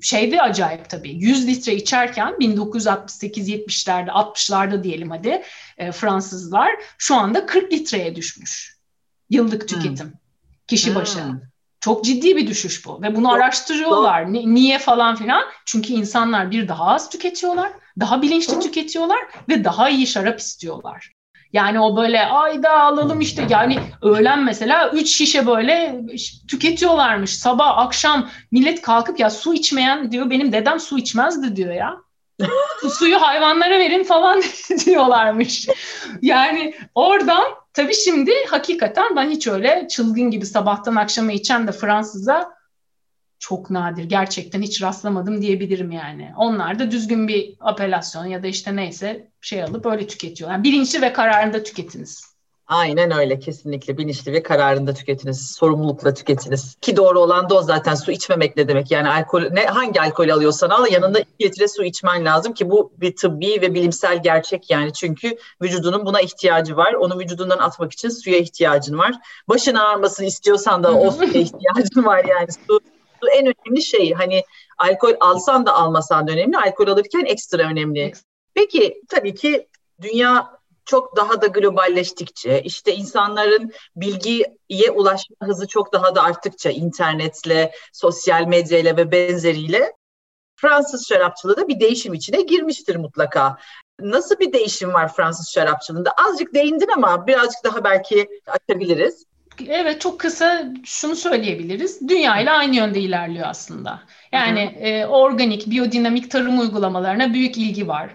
Şeydi acayip tabii. 100 litre içerken 1968-70'lerde 60'larda diyelim hadi e, Fransızlar şu anda 40 litreye düşmüş. Yıllık hmm. tüketim. Hmm. Kişi başı. Hmm. Çok ciddi bir düşüş bu ve bunu araştırıyorlar. Niye falan filan? Çünkü insanlar bir daha az tüketiyorlar, daha bilinçli tüketiyorlar ve daha iyi şarap istiyorlar. Yani o böyle ayda alalım işte yani öğlen mesela 3 şişe böyle tüketiyorlarmış. Sabah akşam millet kalkıp ya su içmeyen diyor benim dedem su içmezdi diyor ya. Suyu hayvanlara verin falan diyorlarmış. Yani oradan tabii şimdi hakikaten ben hiç öyle çılgın gibi sabahtan akşama içen de Fransız'a çok nadir. Gerçekten hiç rastlamadım diyebilirim yani. Onlar da düzgün bir apelasyon ya da işte neyse şey alıp öyle tüketiyorlar. Yani bilinçli ve kararında tüketiniz. Aynen öyle kesinlikle bilinçli ve kararında tüketiniz. Sorumlulukla tüketiniz. Ki doğru olan da o zaten su içmemek ne demek? Yani alkol ne hangi alkol alıyorsan al yanında iki litre su içmen lazım ki bu bir tıbbi ve bilimsel gerçek yani. Çünkü vücudunun buna ihtiyacı var. Onu vücudundan atmak için suya ihtiyacın var. Başın ağrımasını istiyorsan da o suya ihtiyacın var yani. Su su en önemli şey. Hani alkol alsan da almasan da önemli. Alkol alırken ekstra önemli. Peki tabii ki dünya çok daha da globalleştikçe, işte insanların bilgiye ulaşma hızı çok daha da arttıkça internetle, sosyal medyayla ve benzeriyle Fransız şarapçılığı da bir değişim içine girmiştir mutlaka. Nasıl bir değişim var Fransız şarapçılığında? Azıcık değindin ama birazcık daha belki açabiliriz. Evet çok kısa şunu söyleyebiliriz. Dünya ile aynı yönde ilerliyor aslında. Yani e, organik, biyodinamik tarım uygulamalarına büyük ilgi var.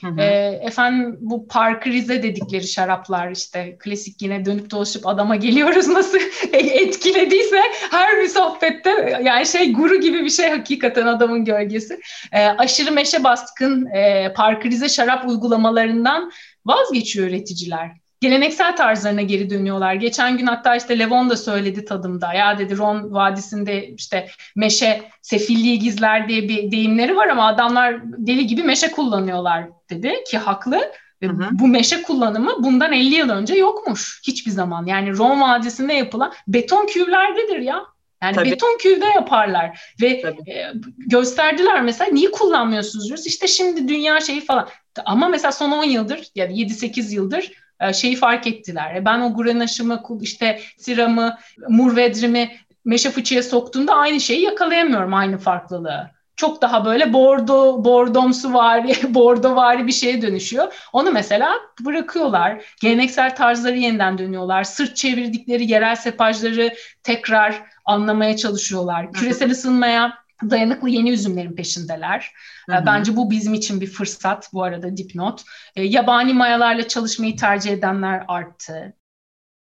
Hı hı. E, efendim bu parkrize dedikleri şaraplar işte klasik yine dönüp dolaşıp adama geliyoruz nasıl etkilediyse her bir sohbette yani şey guru gibi bir şey hakikaten adamın gölgesi. E, aşırı meşe baskın e, parkrize şarap uygulamalarından vazgeçiyor üreticiler geleneksel tarzlarına geri dönüyorlar. Geçen gün hatta işte Levon da söyledi tadımda. Ya dedi Ron Vadisi'nde işte meşe sefilliği gizler diye bir deyimleri var ama adamlar deli gibi meşe kullanıyorlar dedi ki haklı. Hı hı. bu meşe kullanımı bundan 50 yıl önce yokmuş hiçbir zaman. Yani Ron Vadisi'nde yapılan beton küvlerdedir ya. Yani Tabii. beton küvde yaparlar ve e, gösterdiler mesela niye kullanmıyorsunuz diyoruz. İşte şimdi dünya şeyi falan. Ama mesela son 10 yıldır ya yani 7-8 yıldır şeyi fark ettiler. E, ben o Grenache'ımı işte Siram'ı, Murvedrim'i meşe fıçıya soktuğumda aynı şeyi yakalayamıyorum aynı farklılığı. Çok daha böyle bordo, bordomsu vari, bordo vari bir şeye dönüşüyor. Onu mesela bırakıyorlar. Geleneksel tarzları yeniden dönüyorlar. Sırt çevirdikleri yerel sepajları tekrar anlamaya çalışıyorlar. Küresel ısınmaya dayanıklı yeni üzümlerin peşindeler. Hı hı. Bence bu bizim için bir fırsat bu arada dipnot. E, yabani mayalarla çalışmayı tercih edenler arttı.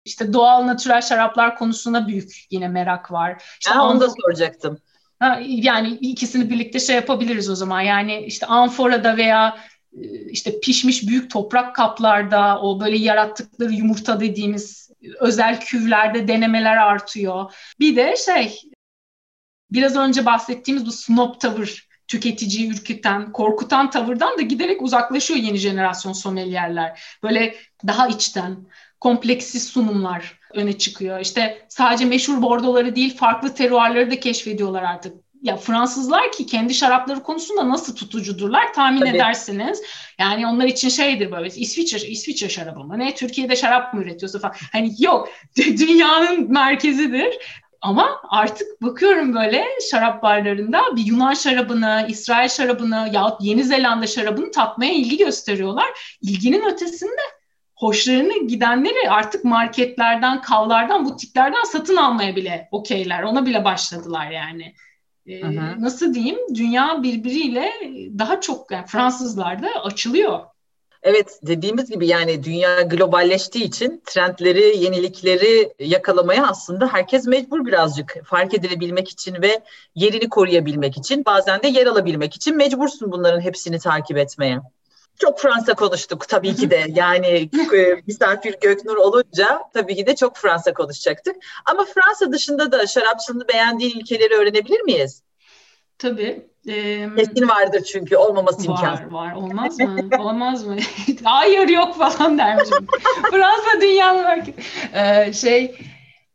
İşte doğal natürel şaraplar konusunda büyük yine merak var. İşte ha, onu da soracaktım. yani ikisini birlikte şey yapabiliriz o zaman. Yani işte amforada veya e, işte pişmiş büyük toprak kaplarda o böyle yarattıkları yumurta dediğimiz özel küvlerde denemeler artıyor. Bir de şey biraz önce bahsettiğimiz bu snob tavır tüketiciyi ürküten, korkutan tavırdan da giderek uzaklaşıyor yeni jenerasyon sommeliерler. Böyle daha içten, kompleksiz sunumlar öne çıkıyor. İşte sadece meşhur bordoları değil, farklı teruarları da keşfediyorlar artık. Ya Fransızlar ki kendi şarapları konusunda nasıl tutucudurlar tahmin Tabii. edersiniz. Yani onlar için şeydir böyle İsviçre İsviçre şarabı mı ne Türkiye'de şarap mı üretiyorsa falan. Hani yok dünyanın merkezidir. Ama artık bakıyorum böyle şarap barlarında bir Yunan şarabını, İsrail şarabını yahut Yeni Zelanda şarabını tatmaya ilgi gösteriyorlar. İlginin ötesinde hoşlarını gidenleri artık marketlerden, kavlardan, butiklerden satın almaya bile okeyler. Ona bile başladılar yani. Ee, nasıl diyeyim? Dünya birbiriyle daha çok yani Fransızlar da açılıyor. Evet dediğimiz gibi yani dünya globalleştiği için trendleri, yenilikleri yakalamaya aslında herkes mecbur birazcık fark edilebilmek için ve yerini koruyabilmek için bazen de yer alabilmek için mecbursun bunların hepsini takip etmeye. Çok Fransa konuştuk tabii ki de. Yani e, misafir Göknur olunca tabii ki de çok Fransa konuşacaktık. Ama Fransa dışında da şarapçılığını beğendiğin ülkeleri öğrenebilir miyiz? Tabii. Ee, Kesin vardır çünkü olmaması var, imkansız. Var var olmaz mı? olmaz mı? Hayır yok falan dermişim. Fransa dünyanın belki. Ee, şey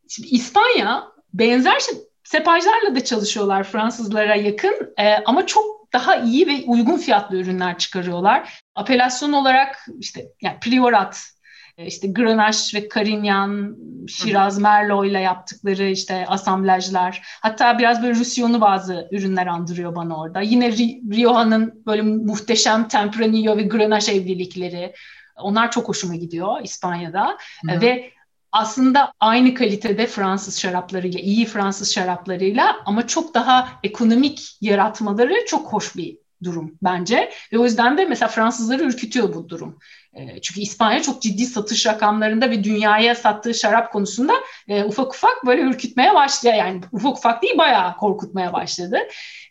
şimdi İspanya benzer şey, sepajlarla da çalışıyorlar Fransızlara yakın ee, ama çok daha iyi ve uygun fiyatlı ürünler çıkarıyorlar. Apelasyon olarak işte yani priorat e, işte Grenache ve Carignan, Shiraz, Merlot ile yaptıkları işte asamblajlar. Hatta biraz böyle Roussillon'u bazı ürünler andırıyor bana orada. Yine Rioha'nın böyle muhteşem Tempranillo ve Grenache evlilikleri. Onlar çok hoşuma gidiyor İspanya'da. Hı. Ve aslında aynı kalitede Fransız şaraplarıyla, iyi Fransız şaraplarıyla ama çok daha ekonomik yaratmaları çok hoş bir durum bence. Ve o yüzden de mesela Fransızları ürkütüyor bu durum. E, çünkü İspanya çok ciddi satış rakamlarında ve dünyaya sattığı şarap konusunda e, ufak ufak böyle ürkütmeye başlıyor. Yani ufak ufak değil bayağı korkutmaya başladı.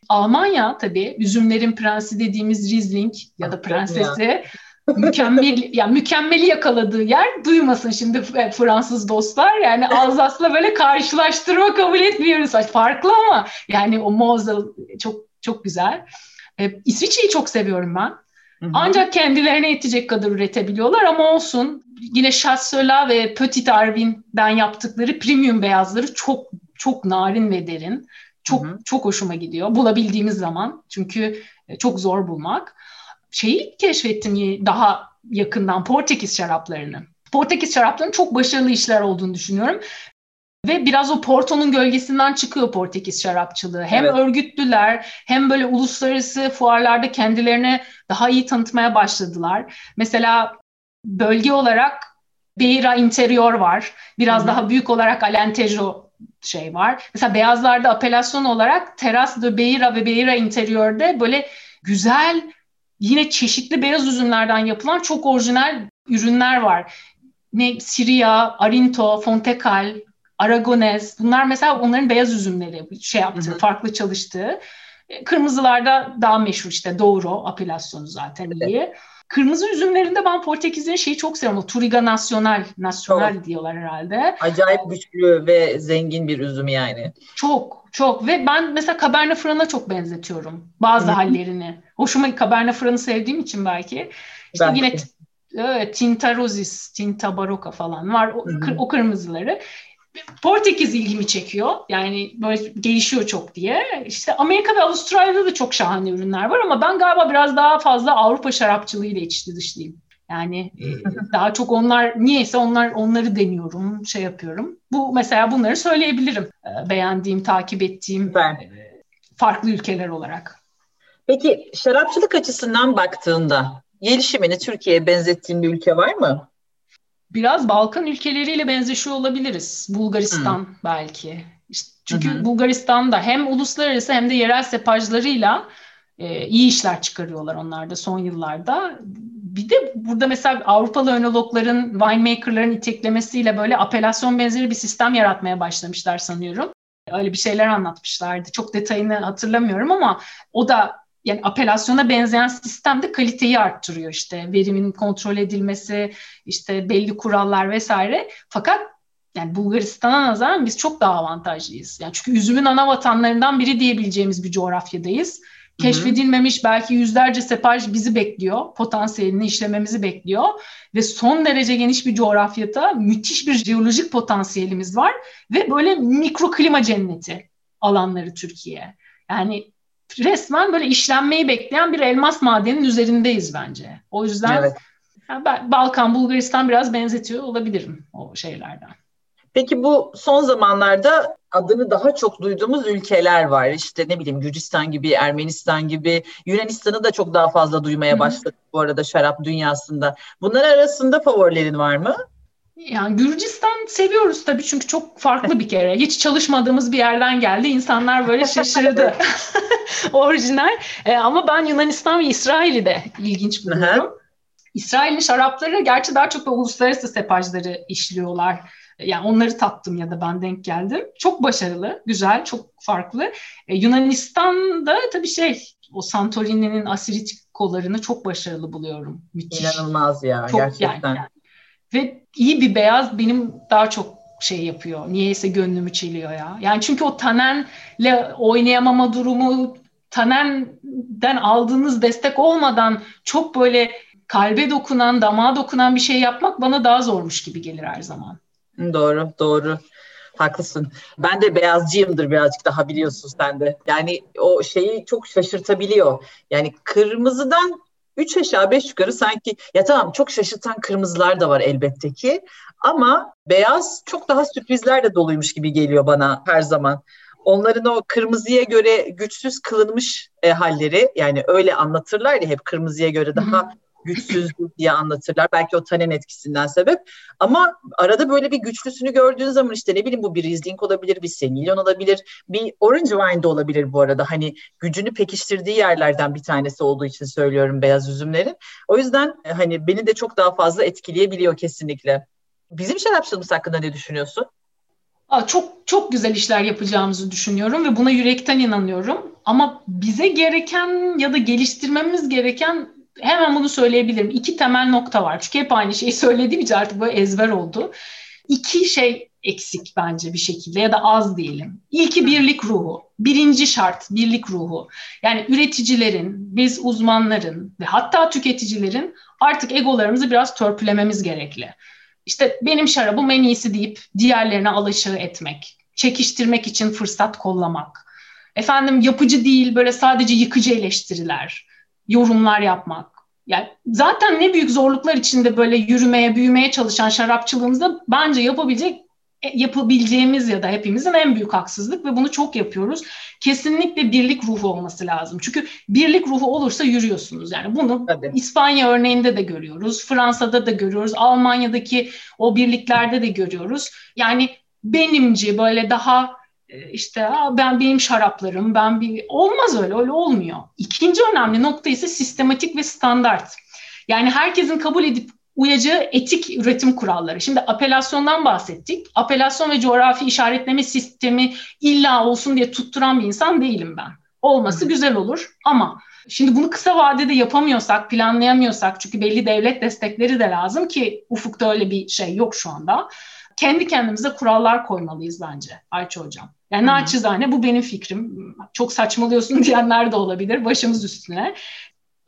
Almanya tabii üzümlerin prensi dediğimiz Riesling ya da prensesi mükemmel yani mükemmeli yakaladığı yer duymasın şimdi e, Fransız dostlar yani Alzas'la böyle karşılaştırma kabul etmiyoruz farklı ama yani o Mosel çok çok güzel. Ee, İsviçre'yi çok seviyorum ben. Hı-hı. Ancak kendilerine yetecek kadar üretebiliyorlar ama olsun. Yine Chasseula ve Petit Arvin'den yaptıkları premium beyazları çok çok narin ve derin. Çok Hı-hı. çok hoşuma gidiyor. Bulabildiğimiz zaman. Çünkü e, çok zor bulmak. Şeyi keşfettim daha yakından Portekiz şaraplarını. Portekiz şaraplarının çok başarılı işler olduğunu düşünüyorum. Ve biraz o Porto'nun gölgesinden çıkıyor Portekiz şarapçılığı. Hem evet. örgütlüler hem böyle uluslararası fuarlarda kendilerine daha iyi tanıtmaya başladılar. Mesela bölge olarak Beira Interior var. Biraz Hı-hı. daha büyük olarak Alentejo şey var. Mesela beyazlarda apelasyon olarak Teras de Beira ve Beira Interior'de böyle güzel yine çeşitli beyaz üzümlerden yapılan çok orijinal ürünler var. Ne Siria, Arinto, Fontecal, Aragonez bunlar mesela onların beyaz üzümleri şey yaptığı, hı hı. farklı çalıştığı. E, kırmızılarda daha meşhur işte Douro apelasyonu zaten evet. iyi. Kırmızı üzümlerinde ben Portekiz'in şeyi çok seviyorum. Turiga Nacional, Nacional çok. diyorlar herhalde. Acayip güçlü ve zengin bir üzüm yani. Çok, çok. Ve ben mesela Cabernet Franc'a çok benzetiyorum bazı Hı-hı. hallerini. Hoşuma Cabernet Franc'ı sevdiğim için belki. İşte belki. yine evet, Tinta Rosis, Tinta Barocca falan var. O, o kırmızıları. Portekiz ilgimi çekiyor. Yani böyle gelişiyor çok diye. İşte Amerika ve Avustralya'da da çok şahane ürünler var ama ben galiba biraz daha fazla Avrupa şarapçılığıyla içli dışlıyım. Yani e, daha çok onlar niyeyse onlar onları deniyorum, şey yapıyorum. Bu mesela bunları söyleyebilirim. E, beğendiğim, takip ettiğim ben. Farklı ülkeler olarak. Peki şarapçılık açısından baktığında gelişimini Türkiye'ye benzettiğin bir ülke var mı? Biraz Balkan ülkeleriyle benzeşiyor olabiliriz. Bulgaristan hmm. belki. İşte çünkü hmm. Bulgaristan'da hem uluslararası hem de yerel sepajlarıyla e, iyi işler çıkarıyorlar onlar da son yıllarda. Bir de burada mesela Avrupalı önologların, winemakerların iteklemesiyle böyle apelasyon benzeri bir sistem yaratmaya başlamışlar sanıyorum. Öyle bir şeyler anlatmışlardı. Çok detayını hatırlamıyorum ama o da yani apelasyona benzeyen sistem de kaliteyi arttırıyor işte verimin kontrol edilmesi işte belli kurallar vesaire fakat yani Bulgaristan'a nazaran biz çok daha avantajlıyız. Yani çünkü üzümün ana vatanlarından biri diyebileceğimiz bir coğrafyadayız. Keşfedilmemiş belki yüzlerce sepaj bizi bekliyor. Potansiyelini işlememizi bekliyor. Ve son derece geniş bir coğrafyada müthiş bir jeolojik potansiyelimiz var. Ve böyle mikroklima cenneti alanları Türkiye. Yani resmen böyle işlenmeyi bekleyen bir elmas madeninin üzerindeyiz bence. O yüzden evet. yani Balkan, Bulgaristan biraz benzetiyor olabilirim o şeylerden. Peki bu son zamanlarda adını daha çok duyduğumuz ülkeler var. İşte ne bileyim Gürcistan gibi, Ermenistan gibi, Yunanistan'ı da çok daha fazla duymaya başladık bu arada şarap dünyasında. Bunlar arasında favorilerin var mı? Yani Gürcistan seviyoruz tabii çünkü çok farklı bir kere. Hiç çalışmadığımız bir yerden geldi. İnsanlar böyle şaşırdı. Orijinal. E, ama ben Yunanistan ve İsrail'i de ilginç buluyorum. İsrail'in şarapları gerçi daha çok da uluslararası sepajları işliyorlar. Yani onları tattım ya da ben denk geldim. Çok başarılı, güzel, çok farklı. E, Yunanistan'da tabii şey, o Santorini'nin asirit kollarını çok başarılı buluyorum. Müthiş. İnanılmaz ya çok, gerçekten. Yani, ve iyi bir beyaz benim daha çok şey yapıyor. Niyeyse gönlümü çeliyor ya. Yani çünkü o Tanen'le oynayamama durumu Tanen'den aldığınız destek olmadan çok böyle kalbe dokunan, damağa dokunan bir şey yapmak bana daha zormuş gibi gelir her zaman. Doğru, doğru. Haklısın. Ben de beyazcıyımdır birazcık daha biliyorsun sen de. Yani o şeyi çok şaşırtabiliyor. Yani kırmızıdan Üç aşağı beş yukarı sanki ya tamam çok şaşırtan kırmızılar da var elbette ki ama beyaz çok daha sürprizler de doluymuş gibi geliyor bana her zaman. Onların o kırmızıya göre güçsüz kılınmış e, halleri yani öyle anlatırlar ya hep kırmızıya göre daha güçsüz diye anlatırlar. Belki o tanen etkisinden sebep. Ama arada böyle bir güçlüsünü gördüğün zaman işte ne bileyim bu bir Riesling olabilir, bir Semillon olabilir, bir Orange Wine de olabilir bu arada. Hani gücünü pekiştirdiği yerlerden bir tanesi olduğu için söylüyorum beyaz üzümlerin. O yüzden e, hani beni de çok daha fazla etkileyebiliyor kesinlikle. Bizim şarapçılığımız hakkında ne düşünüyorsun? çok çok güzel işler yapacağımızı düşünüyorum ve buna yürekten inanıyorum. Ama bize gereken ya da geliştirmemiz gereken hemen bunu söyleyebilirim. İki temel nokta var. Çünkü hep aynı şeyi söylediğim için artık böyle ezber oldu. İki şey eksik bence bir şekilde ya da az diyelim. İlki birlik ruhu. Birinci şart birlik ruhu. Yani üreticilerin, biz uzmanların ve hatta tüketicilerin artık egolarımızı biraz törpülememiz gerekli. İşte benim şarabım en iyisi deyip diğerlerine alaşağı etmek, çekiştirmek için fırsat kollamak. Efendim yapıcı değil böyle sadece yıkıcı eleştiriler yorumlar yapmak. Yani zaten ne büyük zorluklar içinde böyle yürümeye, büyümeye çalışan şarapçılığımızda bence yapabilecek e, yapabileceğimiz ya da hepimizin en büyük haksızlık ve bunu çok yapıyoruz. Kesinlikle birlik ruhu olması lazım. Çünkü birlik ruhu olursa yürüyorsunuz. Yani bunu Tabii. İspanya örneğinde de görüyoruz, Fransa'da da görüyoruz, Almanya'daki o birliklerde de görüyoruz. Yani benimci böyle daha işte ben benim şaraplarım, ben bir olmaz öyle, öyle olmuyor. İkinci önemli nokta ise sistematik ve standart. Yani herkesin kabul edip uyacağı etik üretim kuralları. Şimdi apelasyondan bahsettik. Apelasyon ve coğrafi işaretleme sistemi illa olsun diye tutturan bir insan değilim ben. Olması güzel olur ama şimdi bunu kısa vadede yapamıyorsak, planlayamıyorsak çünkü belli devlet destekleri de lazım ki ufukta öyle bir şey yok şu anda. Kendi kendimize kurallar koymalıyız bence Ayça Hocam. Yani hmm. naçizane bu benim fikrim. Çok saçmalıyorsun diyenler de olabilir başımız üstüne.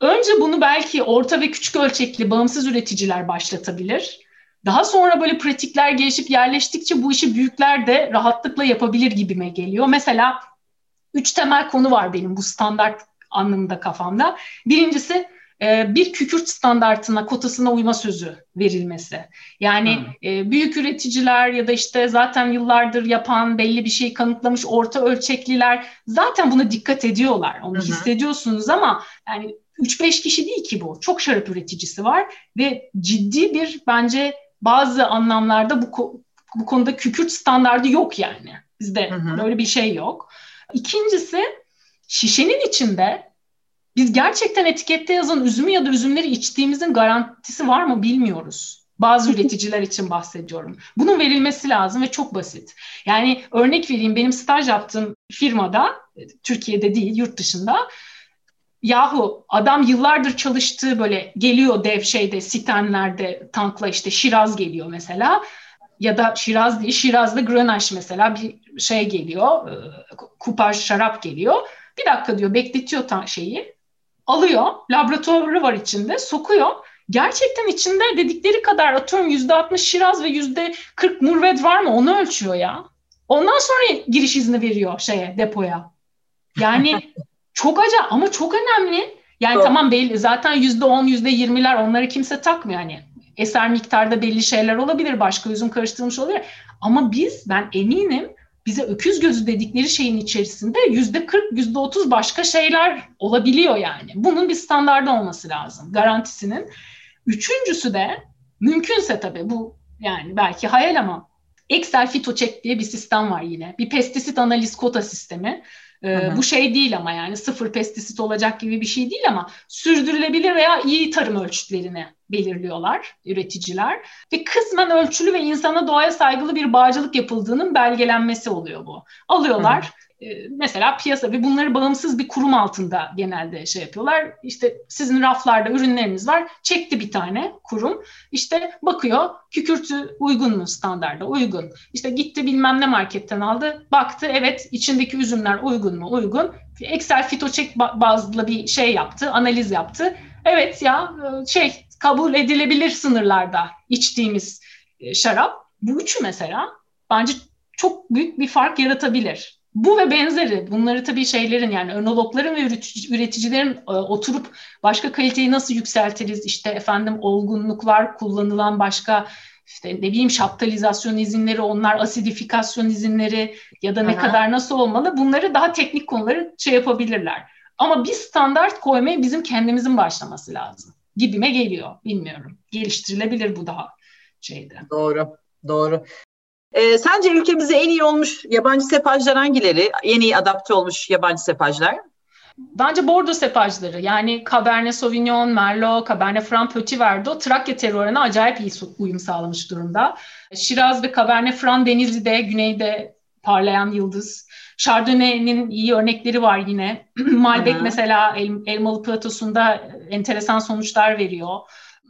Önce bunu belki orta ve küçük ölçekli bağımsız üreticiler başlatabilir. Daha sonra böyle pratikler gelişip yerleştikçe bu işi büyükler de rahatlıkla yapabilir gibime geliyor. Mesela üç temel konu var benim bu standart anlamında kafamda. Birincisi bir kükürt standartına, kotasına uyma sözü verilmesi. Yani hmm. E, büyük üreticiler ya da işte zaten yıllardır yapan, belli bir şey kanıtlamış orta ölçekliler zaten buna dikkat ediyorlar. Onu hmm. hissediyorsunuz ama yani 3-5 kişi değil ki bu. Çok şarap üreticisi var ve ciddi bir bence bazı anlamlarda bu bu konuda kükürt standardı yok yani. Bizde hı hı. böyle bir şey yok. İkincisi şişenin içinde biz gerçekten etikette yazan üzümü ya da üzümleri içtiğimizin garantisi var mı bilmiyoruz. Bazı üreticiler için bahsediyorum. Bunun verilmesi lazım ve çok basit. Yani örnek vereyim benim staj yaptığım firmada Türkiye'de değil yurt dışında yahu adam yıllardır çalıştığı böyle geliyor dev şeyde sitenlerde tankla işte Şiraz geliyor mesela ya da Şiraz değil Şiraz'da Grenache mesela bir şey geliyor e, kupaj şarap geliyor bir dakika diyor bekletiyor şeyi alıyor laboratuvarı var içinde sokuyor gerçekten içinde dedikleri kadar atıyorum yüzde altmış Şiraz ve yüzde kırk Murved var mı onu ölçüyor ya ondan sonra giriş izni veriyor şeye depoya yani Çok acayip ama çok önemli. Yani Doğru. tamam belli zaten yüzde on, yüzde yirmiler onları kimse takmıyor yani. Eser miktarda belli şeyler olabilir, başka üzüm karıştırılmış olabilir. Ama biz ben eminim bize öküz gözü dedikleri şeyin içerisinde yüzde kırk, yüzde otuz başka şeyler olabiliyor yani. Bunun bir standardı olması lazım garantisinin. Üçüncüsü de mümkünse tabii bu yani belki hayal ama Excel FitoCheck diye bir sistem var yine. Bir pestisit analiz kota sistemi. Ee, bu şey değil ama yani sıfır pestisit olacak gibi bir şey değil ama sürdürülebilir veya iyi tarım ölçütlerini belirliyorlar üreticiler ve kısmen ölçülü ve insana doğaya saygılı bir bağcılık yapıldığının belgelenmesi oluyor bu. Alıyorlar. Mesela piyasa ve bunları bağımsız bir kurum altında genelde şey yapıyorlar. İşte sizin raflarda ürünleriniz var. Çekti bir tane kurum. İşte bakıyor kükürtü uygun mu standarda? Uygun. İşte gitti bilmem ne marketten aldı. Baktı evet içindeki üzümler uygun mu? Uygun. Excel fitoçek bazlı bir şey yaptı. Analiz yaptı. Evet ya e, şey kabul edilebilir sınırlarda içtiğimiz e, şarap. Bu üçü mesela bence çok büyük bir fark yaratabilir. Bu ve benzeri bunları tabii şeylerin yani önologların ve üreticilerin e, oturup başka kaliteyi nasıl yükseltiriz işte efendim olgunluklar kullanılan başka işte ne bileyim şaptalizasyon izinleri onlar asidifikasyon izinleri ya da ne Aha. kadar nasıl olmalı bunları daha teknik konuları şey yapabilirler. Ama bir standart koymaya bizim kendimizin başlaması lazım gibime geliyor bilmiyorum. Geliştirilebilir bu daha şeyde. Doğru. Doğru. E, sence ülkemize en iyi olmuş yabancı sepajlar hangileri? En iyi adapte olmuş yabancı sepajlar? Bence Bordeaux sepajları yani Cabernet Sauvignon, Merlot, Cabernet Franc, Petit Verdot Trakya terörüne acayip iyi uyum sağlamış durumda. Şiraz ve Cabernet Franc Denizli'de, güneyde parlayan yıldız. Chardonnay'nin iyi örnekleri var yine. Malbec Hı-hı. mesela El, Elmalı platosunda enteresan sonuçlar veriyor.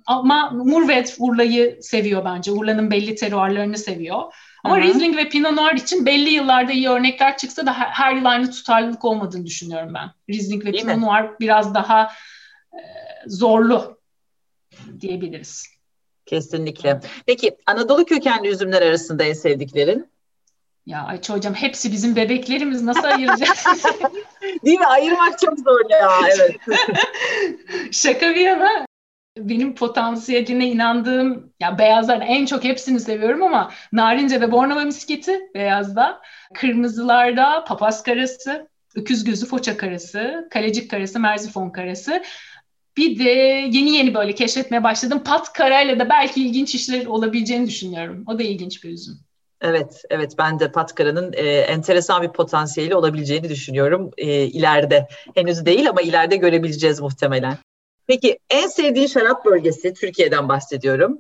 Ama Murvet Urla'yı seviyor bence. Urla'nın belli teruarlarını seviyor. Ama Hı-hı. Riesling ve Pinot Noir için belli yıllarda iyi örnekler çıksa da her yıl aynı tutarlılık olmadığını düşünüyorum ben. Riesling ve Değil Pinot mi? Noir biraz daha e, zorlu diyebiliriz. Kesinlikle. Peki Anadolu kökenli üzümler arasında en sevdiklerin? Ya Ayça hocam hepsi bizim bebeklerimiz nasıl ayıracağız? Değil mi? Ayırmak çok zor ya. Evet. Şaka bir yana benim potansiyeline inandığım ya beyazların en çok hepsini seviyorum ama narince ve bornova misketi beyazda, kırmızılarda papaz karası, öküz gözü foça karası, kalecik karası, merzifon karası. Bir de yeni yeni böyle keşfetmeye başladım. Pat karayla da belki ilginç işler olabileceğini düşünüyorum. O da ilginç bir üzüm. Evet, evet ben de Patkara'nın e, enteresan bir potansiyeli olabileceğini düşünüyorum e, ileride. Henüz değil ama ileride görebileceğiz muhtemelen. Peki en sevdiğin şarap bölgesi Türkiye'den bahsediyorum.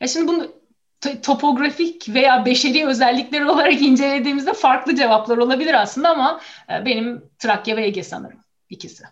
Ya şimdi bunu topografik veya beşeri özellikleri olarak incelediğimizde farklı cevaplar olabilir aslında ama e, benim Trakya ve Ege sanırım ikisi.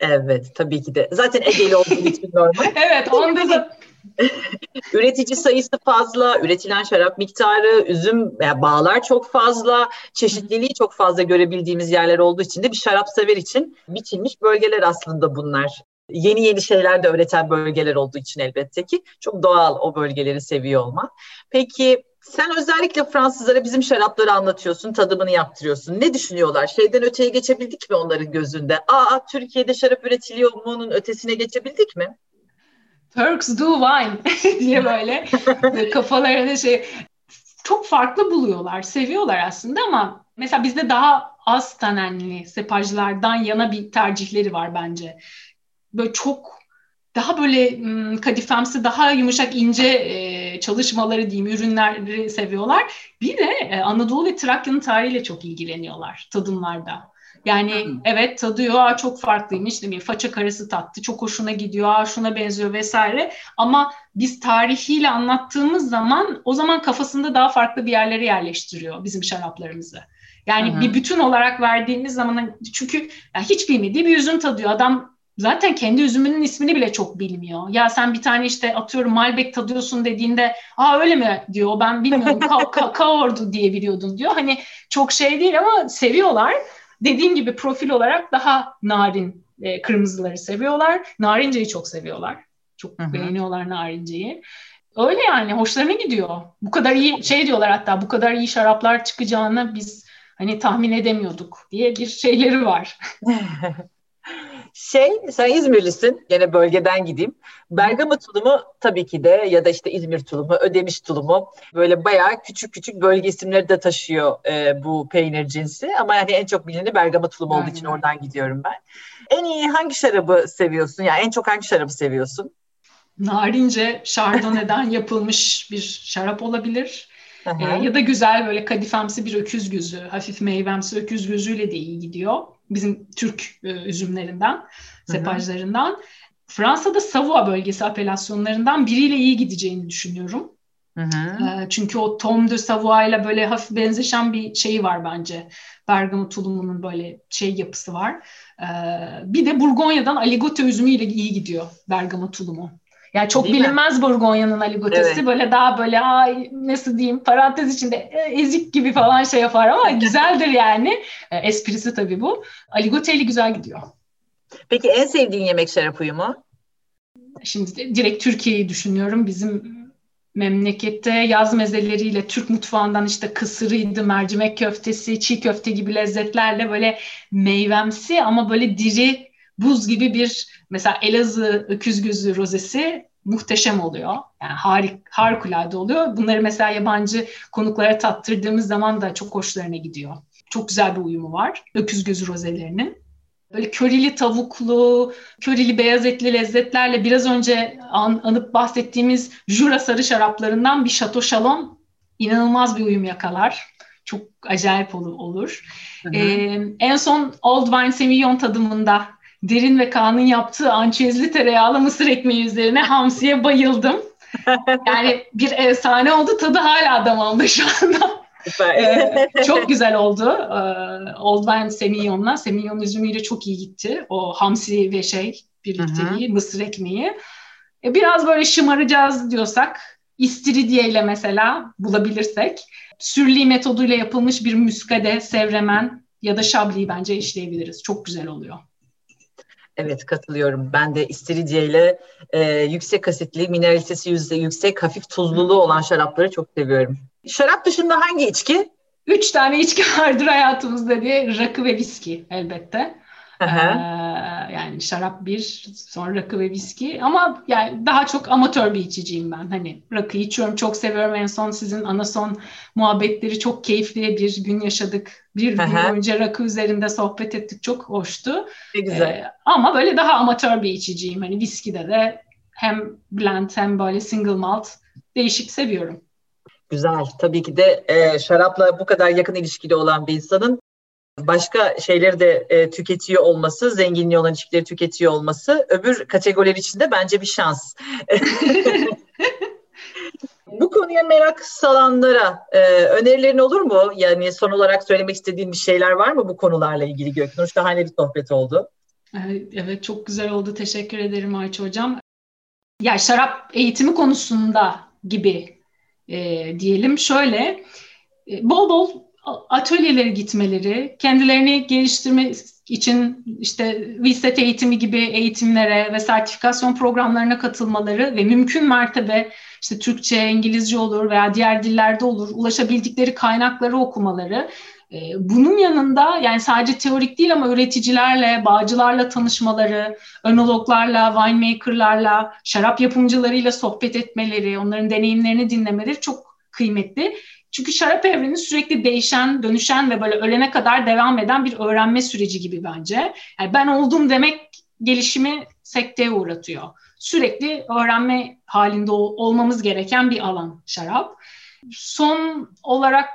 Evet tabii ki de. Zaten Ege'li olduğu için normal. evet onda da üretici sayısı fazla, üretilen şarap miktarı, üzüm yani bağlar çok fazla, çeşitliliği çok fazla görebildiğimiz yerler olduğu için de bir şarap sever için biçilmiş bölgeler aslında bunlar. Yeni yeni şeyler de öğreten bölgeler olduğu için elbette ki çok doğal o bölgeleri seviyor olmak. Peki sen özellikle Fransızlara bizim şarapları anlatıyorsun, tadımını yaptırıyorsun. Ne düşünüyorlar? Şeyden öteye geçebildik mi onların gözünde? Aa Türkiye'de şarap üretiliyor mu'nun ötesine geçebildik mi? Turks do wine diye böyle kafalarına şey çok farklı buluyorlar, seviyorlar aslında ama mesela bizde daha az tanenli sepajlardan yana bir tercihleri var bence. Böyle çok daha böyle kadifemsi, daha yumuşak, ince e, çalışmaları diyeyim, ürünleri seviyorlar. Bir de e, Anadolu ve Trakya'nın tarihiyle çok ilgileniyorlar tadımlarda. Yani hmm. evet tadıyor, Aa, çok farklıymış değil mi? Faça karası tattı, çok hoşuna gidiyor, Aa, şuna benziyor vesaire. Ama biz tarihiyle anlattığımız zaman o zaman kafasında daha farklı bir yerlere yerleştiriyor bizim şaraplarımızı. Yani Hı-hı. bir bütün olarak verdiğimiz zaman çünkü yani hiç bilmediği bir üzüm tadıyor. Adam zaten kendi üzümünün ismini bile çok bilmiyor. Ya sen bir tane işte atıyorum Malbec tadıyorsun dediğinde aa öyle mi diyor ben bilmiyorum ka- ka- kaordu diye biliyordum diyor. Hani çok şey değil ama seviyorlar dediğim gibi profil olarak daha narin e, kırmızıları seviyorlar. Narinceyi çok seviyorlar. Çok Hı-hı. beğeniyorlar narinceyi. Öyle yani hoşlarına gidiyor. Bu kadar iyi şey diyorlar hatta bu kadar iyi şaraplar çıkacağını biz hani tahmin edemiyorduk diye bir şeyleri var. Şey, sen İzmirlisin. Gene bölgeden gideyim. Bergama tulumu tabii ki de ya da işte İzmir tulumu, Ödemiş tulumu böyle bayağı küçük küçük bölge isimleri de taşıyor e, bu peynir cinsi. Ama yani en çok bilini Bergama tulumu olduğu için oradan gidiyorum ben. En iyi hangi şarabı seviyorsun? Yani en çok hangi şarabı seviyorsun? Narince Chardonnay'den yapılmış bir şarap olabilir. Ee, ya da güzel böyle kadifemsi bir öküz gözü, hafif meyvemsi öküz gözüyle de iyi gidiyor. Bizim Türk e, üzümlerinden, sepajlarından. Hı hı. Fransa'da Savoie bölgesi apelasyonlarından biriyle iyi gideceğini düşünüyorum. Hı hı. E, çünkü o Tom de Savoie ile böyle hafif benzeşen bir şeyi var bence. Bergamo tulumunun böyle şey yapısı var. E, bir de Burgonya'dan Aligote üzümüyle iyi gidiyor Bergamo tulumu. Yani çok Değil bilinmez mi? Burgonya'nın aligotesi. Evet. Böyle daha böyle ay nasıl diyeyim parantez içinde e, ezik gibi falan şey yapar ama güzeldir yani. E, esprisi tabii bu. Aligoteli güzel gidiyor. Peki en sevdiğin yemek şarap uyumu? Şimdi direkt Türkiye'yi düşünüyorum. Bizim memlekette yaz mezeleriyle Türk mutfağından işte kısırıydı, mercimek köftesi, çiğ köfte gibi lezzetlerle böyle meyvemsi ama böyle diri buz gibi bir mesela Elazığ öküz gözü rozesi muhteşem oluyor. Yani harik, harikulade oluyor. Bunları mesela yabancı konuklara tattırdığımız zaman da çok hoşlarına gidiyor. Çok güzel bir uyumu var öküz gözü rozelerinin. Böyle körili tavuklu, körili beyaz etli lezzetlerle biraz önce an, anıp bahsettiğimiz Jura sarı şaraplarından bir Chateau Chalon inanılmaz bir uyum yakalar. Çok acayip olur. olur. Ee, en son Old Wine Semillon tadımında Derin ve Kaan'ın yaptığı ançezli tereyağlı mısır ekmeği üzerine hamsiye bayıldım. Yani bir efsane oldu. Tadı hala damağımda şu anda. ee, çok güzel oldu. Ee, Old Wine Semillon'la. Semillon üzümüyle çok iyi gitti. O hamsi ve şey birlikteliği, mısır ekmeği. Ee, biraz böyle şımaracağız diyorsak istiridye ile mesela bulabilirsek sürli metoduyla yapılmış bir müskade, sevremen ya da şabli bence işleyebiliriz. Çok güzel oluyor. Evet katılıyorum. Ben de istiridye ile e, yüksek asitli, mineralitesi yüzde yüksek, hafif tuzluluğu olan şarapları çok seviyorum. Şarap dışında hangi içki? Üç tane içki vardır hayatımızda diye rakı ve viski elbette. Ee, yani şarap bir, sonra rakı ve viski. Ama yani daha çok amatör bir içiciyim ben. Hani rakı içiyorum, çok seviyorum. En son sizin anason muhabbetleri çok keyifli bir gün yaşadık. Bir gün boyunca rakı üzerinde sohbet ettik. Çok hoştu. Ne güzel. Ee, ama böyle daha amatör bir içiciyim. Hani viskide de hem blend hem böyle single malt değişik seviyorum. Güzel. Tabii ki de e, şarapla bu kadar yakın ilişkili olan bir insanın başka şeyleri de e, tüketiyor olması, zenginliği olan ilişkileri tüketiyor olması öbür kategoriler içinde bence bir şans. bu konuya merak salanlara e, önerilerin olur mu? Yani son olarak söylemek istediğin bir şeyler var mı bu konularla ilgili Göknur? Şahane bir sohbet oldu. Evet çok güzel oldu. Teşekkür ederim Ayça Hocam. Ya şarap eğitimi konusunda gibi e, diyelim şöyle e, bol bol atölyelere gitmeleri, kendilerini geliştirme için işte VSET eğitimi gibi eğitimlere ve sertifikasyon programlarına katılmaları ve mümkün mertebe işte Türkçe, İngilizce olur veya diğer dillerde olur ulaşabildikleri kaynakları okumaları. Ee, bunun yanında yani sadece teorik değil ama üreticilerle, bağcılarla tanışmaları, önologlarla, winemakerlarla, şarap yapımcılarıyla sohbet etmeleri, onların deneyimlerini dinlemeleri çok kıymetli. Çünkü şarap evreni sürekli değişen, dönüşen ve böyle ölene kadar devam eden bir öğrenme süreci gibi bence. Yani ben oldum demek gelişimi sekteye uğratıyor. Sürekli öğrenme halinde olmamız gereken bir alan şarap. Son olarak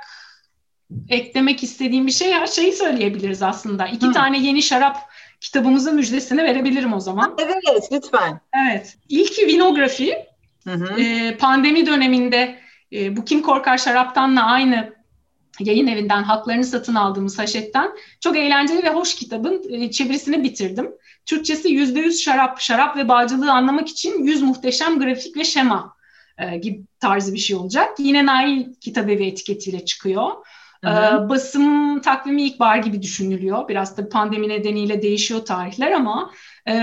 eklemek istediğim bir şey her şeyi söyleyebiliriz aslında. İki Hı. tane yeni şarap kitabımızın müjdesini verebilirim o zaman. Evet lütfen. Evet. İlki Vinografi. Hı hı. E, pandemi döneminde e, bu Kim Korkar Şaraptan'la aynı yayın evinden haklarını satın aldığımız haşetten çok eğlenceli ve hoş kitabın e, çevirisini bitirdim. Türkçesi yüzde yüz şarap, şarap ve bağcılığı anlamak için yüz muhteşem grafik ve şema e, gibi tarzı bir şey olacak. Yine Nail Kitabevi etiketiyle çıkıyor. Hı hı. basım takvimi ilkbahar gibi düşünülüyor. Biraz da pandemi nedeniyle değişiyor tarihler ama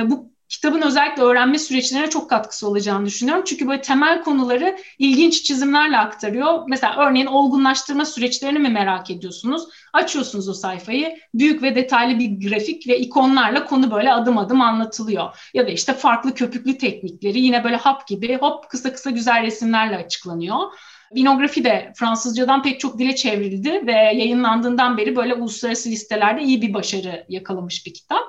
bu kitabın özellikle öğrenme süreçlerine çok katkısı olacağını düşünüyorum. Çünkü böyle temel konuları ilginç çizimlerle aktarıyor. Mesela örneğin olgunlaştırma süreçlerini mi merak ediyorsunuz? Açıyorsunuz o sayfayı. Büyük ve detaylı bir grafik ve ikonlarla konu böyle adım adım anlatılıyor. Ya da işte farklı köpüklü teknikleri yine böyle hap gibi hop kısa kısa güzel resimlerle açıklanıyor. Vinografi de Fransızcadan pek çok dile çevrildi ve yayınlandığından beri böyle uluslararası listelerde iyi bir başarı yakalamış bir kitap.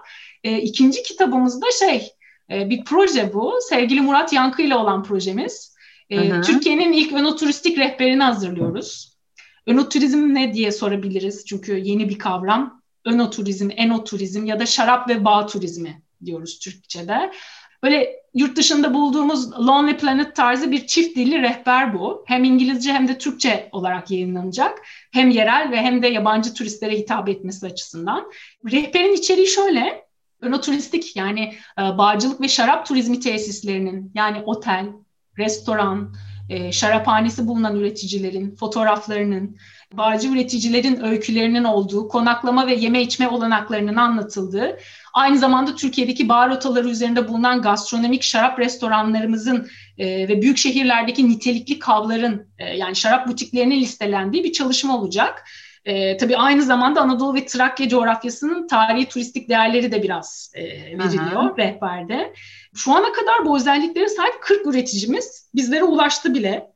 E, ikinci kitabımız da şey e, bir proje bu. Sevgili Murat Yankı ile olan projemiz. E, Türkiye'nin ilk önoturistik rehberini hazırlıyoruz. Önoturizm ne diye sorabiliriz çünkü yeni bir kavram. Önoturizm, enoturizm ya da şarap ve bağ turizmi diyoruz Türkçe'de. Böyle yurt dışında bulduğumuz Lonely Planet tarzı bir çift dilli rehber bu. Hem İngilizce hem de Türkçe olarak yayınlanacak. Hem yerel ve hem de yabancı turistlere hitap etmesi açısından. Rehberin içeriği şöyle. Önoturistik yani e, bağcılık ve şarap turizmi tesislerinin yani otel, restoran, e, şaraphanesi bulunan üreticilerin fotoğraflarının, bağcı üreticilerin öykülerinin olduğu, konaklama ve yeme içme olanaklarının anlatıldığı, aynı zamanda Türkiye'deki bar rotaları üzerinde bulunan gastronomik şarap restoranlarımızın e, ve büyük şehirlerdeki nitelikli kavların e, yani şarap butiklerinin listelendiği bir çalışma olacak. E, tabii aynı zamanda Anadolu ve Trakya coğrafyasının tarihi turistik değerleri de biraz e, veriliyor Aha. rehberde. Şu ana kadar bu özelliklere sahip 40 üreticimiz bizlere ulaştı bile.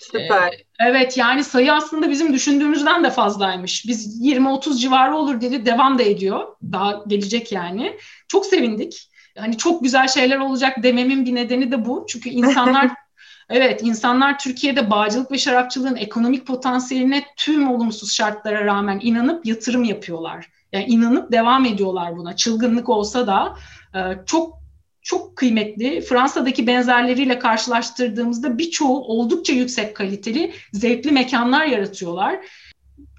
Süper. Ee, evet yani sayı aslında bizim düşündüğümüzden de fazlaymış. Biz 20-30 civarı olur dedi devam da ediyor. Daha gelecek yani. Çok sevindik. Hani çok güzel şeyler olacak dememin bir nedeni de bu. Çünkü insanlar Evet, insanlar Türkiye'de bağcılık ve şarapçılığın ekonomik potansiyeline tüm olumsuz şartlara rağmen inanıp yatırım yapıyorlar. Yani inanıp devam ediyorlar buna. Çılgınlık olsa da e, çok çok kıymetli. Fransa'daki benzerleriyle karşılaştırdığımızda birçoğu oldukça yüksek kaliteli, zevkli mekanlar yaratıyorlar.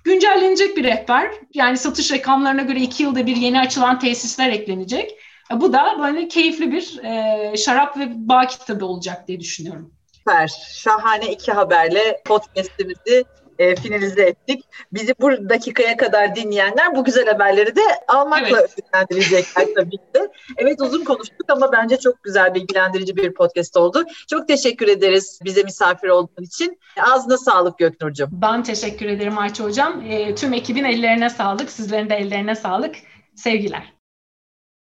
Güncellenecek bir rehber. Yani satış rakamlarına göre iki yılda bir yeni açılan tesisler eklenecek. E, bu da böyle keyifli bir e, şarap ve bağ kitabı olacak diye düşünüyorum. Süper. Şahane iki haberle podcast'imizi e, finalize ettik. Bizi bu dakikaya kadar dinleyenler bu güzel haberleri de almakla evet. ödüllendirecekler tabii ki. Evet uzun konuştuk ama bence çok güzel bilgilendirici bir podcast oldu. Çok teşekkür ederiz bize misafir olduğun için. Ağzına sağlık Göknur'cum. Ben teşekkür ederim Ayça Hocam. E, tüm ekibin ellerine sağlık. Sizlerin de ellerine sağlık. Sevgiler.